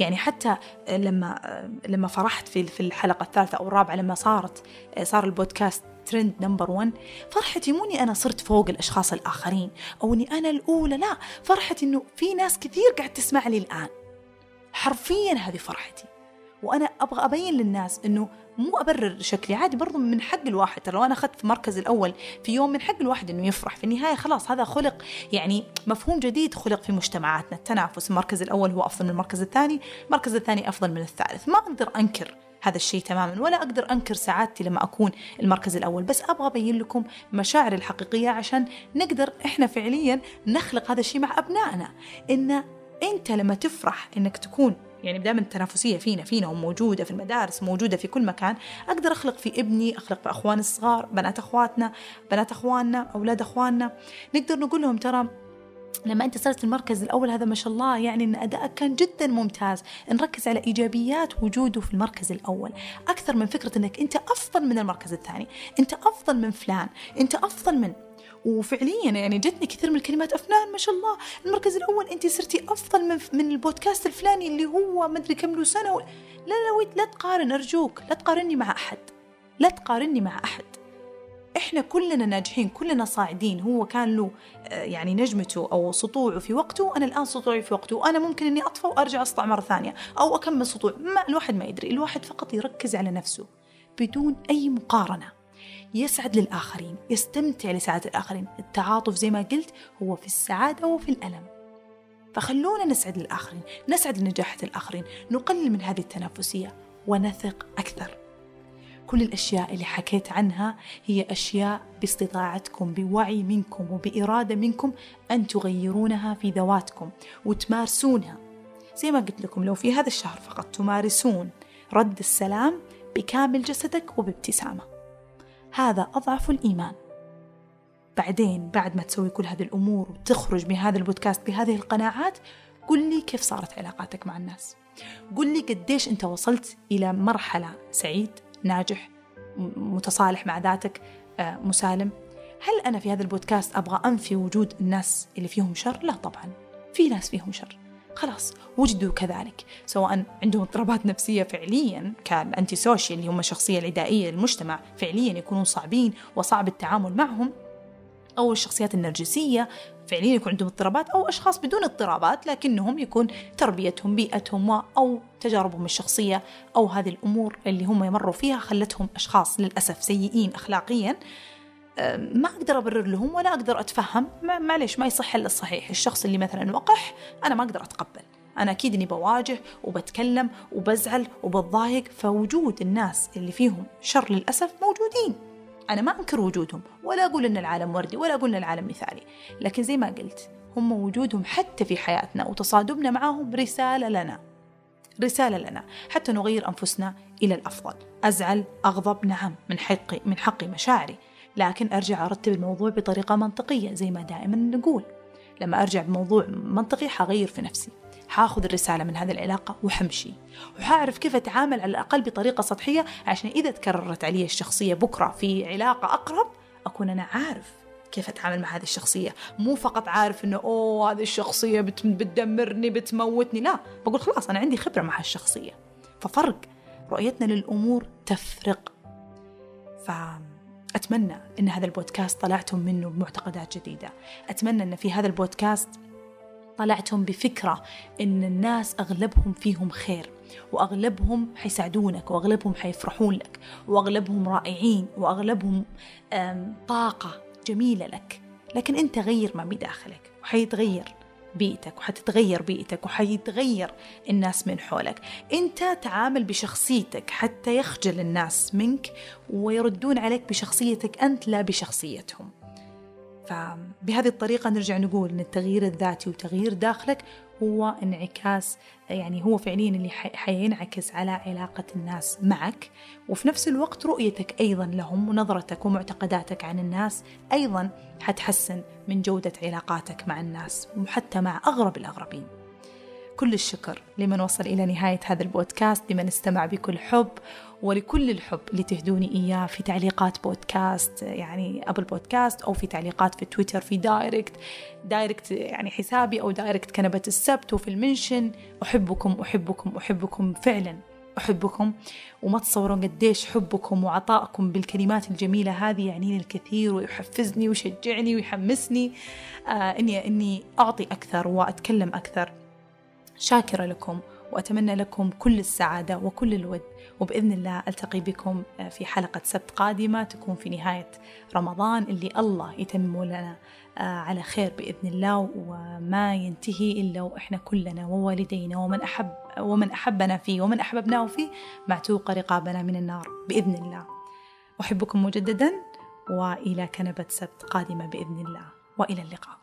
Speaker 2: يعني حتى لما لما فرحت في في الحلقة الثالثة أو الرابعة لما صارت صار البودكاست trend number 1 فرحتي مو إني أنا صرت فوق الأشخاص الآخرين أو إني أنا الأولى لا. فرحتي إنه في ناس كثير قاعد تسمع لي الآن. حرفيا هذه فرحتي. وأنا أبغى أبين للناس إنه مو أبرر شكلي عادي برضو من حق الواحد. ترى لو أنا أخذت في المركز الأول في يوم من حق الواحد إنه يفرح في النهاية خلاص هذا خلق يعني مفهوم جديد خلق في مجتمعاتنا. التنافس المركز الأول هو أفضل من المركز الثاني المركز الثاني أفضل من الثالث. ما أقدر أنكر هذا الشيء تماما ولا أقدر أنكر سعادتي لما أكون المركز الأول. بس أبغى أبين لكم مشاعري الحقيقية عشان نقدر إحنا فعليا نخلق هذا الشيء مع أبنائنا. إن أنت لما تفرح إنك تكون يعني دائما التنافسية فينا فينا وموجودة في المدارس موجودة في كل مكان. أقدر أخلق في ابني أخلق في أخواني الصغار بنات أخواتنا بنات أخواننا أولاد أخواننا. نقدر نقول لهم ترى لما أنت صرت المركز الأول هذا ما شاء الله يعني إن أدائك كان جدا ممتاز. نركز على إيجابيات وجوده في المركز الأول. أكثر من فكرة إنك أنت أفضل من المركز الثاني. أنت أفضل من فلان. أنت أفضل من وفعليا يعني جتني كثير من الكلمات. أفنان ما شاء الله المركز الأول أنت صرتي أفضل من من البودكاست الفلاني اللي هو ما أدري كم له سنة و... لا لا لا تقارن أرجوك لا تقارني مع أحد لا تقارني مع أحد. إحنا كلنا ناجحين كلنا صاعدين. هو كان له آه، يعني نجمته أو سطوعه في وقته أنا الآن سطوعي في وقته. وأنا ممكن إني اطفى وأرجع أسطع مرة ثانية أو أكمل سطوع. ما الواحد ما يدري الواحد فقط يركز على نفسه بدون أي مقارنة. يسعد للآخرين يستمتع لسعادة الآخرين. التعاطف زي ما قلت هو في السعادة وفي الألم. فخلونا نسعد للآخرين نسعد لنجاحة الآخرين نقلل من هذه التنافسية ونثق أكثر. كل الأشياء اللي حكيت عنها هي أشياء باستطاعتكم بوعي منكم وبإرادة منكم أن تغيرونها في ذواتكم وتمارسونها. زي ما قلت لكم لو في هذا الشهر فقط تمارسون رد السلام بكامل جسدك وبابتسامة. هذا أضعف الإيمان. بعدين بعد ما تسوي كل هذه الأمور وتخرج من هذا البودكاست بهذه القناعات قل لي كيف صارت علاقاتك مع الناس. قل لي قديش أنت وصلت إلى مرحلة سعيد ناجح متصالح مع ذاتك آه، مسالم. هل أنا في هذا البودكاست أبغى أنفي وجود الناس اللي فيهم شر؟ لا طبعا. في ناس فيهم شر. خلاص وجدوا كذلك سواء عندهم اضطرابات نفسية فعليا كالأنتي سوشيال اللي هم الشخصية العدائية للمجتمع فعليا يكونون صعبين وصعب التعامل معهم أو الشخصيات النرجسية فعليا يكون عندهم اضطرابات أو أشخاص بدون اضطرابات لكنهم يكون تربيتهم بيئتهم أو تجاربهم الشخصية أو هذه الأمور اللي هم يمروا فيها خلتهم أشخاص للأسف سيئين أخلاقيا. ما أقدر أبرر لهم ولا أقدر أتفهم. معليش ما يصح إلا الصحيح. الشخص اللي مثلا وقح أنا ما أقدر أتقبل. أنا أكيد إني بواجه وبتكلم وبزعل وبتضايق فوجود الناس اللي فيهم شر للأسف موجودين. أنا ما أنكر وجودهم ولا أقول أن العالم وردي ولا أقول أن العالم مثالي. لكن زي ما قلت هم وجودهم حتى في حياتنا وتصادمنا معهم رسالة لنا. رسالة لنا حتى نغير أنفسنا إلى الأفضل. أزعل أغضب نعم من حقي من حقي مشاعري. لكن أرجع أرتب الموضوع بطريقة منطقية زي ما دائما نقول. لما أرجع بموضوع منطقي حغير في نفسي. حاخذ الرسالة من هذه العلاقة وحمشي. وحاعرف كيف أتعامل على الأقل بطريقة سطحية عشان إذا تكررت علي الشخصية بكرة في علاقة أقرب أكون أنا عارف كيف أتعامل مع هذه الشخصية. مو فقط عارف إنه أوه هذه الشخصية بتدمرني بتموتني. لا بقول خلاص أنا عندي خبرة مع هالشخصية. ففرق. رؤيتنا للأمور تفرق. فأتمنى إن هذا البودكاست طلعتم منه بمعتقدات جديدة. أتمنى إن في هذا البودكاست طلعتهم بفكرة إن الناس أغلبهم فيهم خير وأغلبهم حيساعدونك وأغلبهم حيفرحون لك وأغلبهم رائعين وأغلبهم طاقة جميلة لك. لكن أنت غير ما بداخلك وحيتغير. بيئتك وحتتغير بيئتك وحيتغير الناس من حولك. انت تعامل بشخصيتك حتى يخجل الناس منك ويردون عليك بشخصيتك انت لا بشخصيتهم. فبهذه الطريقة نرجع نقول أن التغيير الذاتي وتغيير داخلك هو انعكاس يعني هو فعليا اللي حينعكس على علاقة الناس معك. وفي نفس الوقت رؤيتك أيضا لهم ونظرتك ومعتقداتك عن الناس أيضا حتحسن من جودة علاقاتك مع الناس وحتى مع أغرب الأغربين. كل الشكر لمن وصل إلى نهاية هذا البودكاست لمن استمع بكل حب. ولكل الحب اللي تهدوني إياه في تعليقات بودكاست يعني أبل بودكاست أو في تعليقات في تويتر في direct direct يعني حسابي أو direct كنبة السبت وفي ال mention. أحبكم أحبكم أحبكم فعلا أحبكم. وما تصورون قديش حبكم وعطائكم بالكلمات الجميلة هذه يعني الكثير ويحفزني ويشجعني ويحمسني. آه إني إني أعطي أكثر وأتكلم أكثر. شاكرة لكم. وأتمنى لكم كل السعادة وكل الود. وبإذن الله ألتقي بكم في حلقة سبت قادمة تكون في نهاية رمضان اللي الله يتمم لنا آه، على خير بإذن الله. وما ينتهي إلا وإحنا كلنا ووالدينا ومن أحب ومن أحبنا فيه ومن أحببناه فيه معتوق رقابنا من النار بإذن الله. أحبكم مجددا وإلى كنبة سبت قادمة بإذن الله. وإلى اللقاء.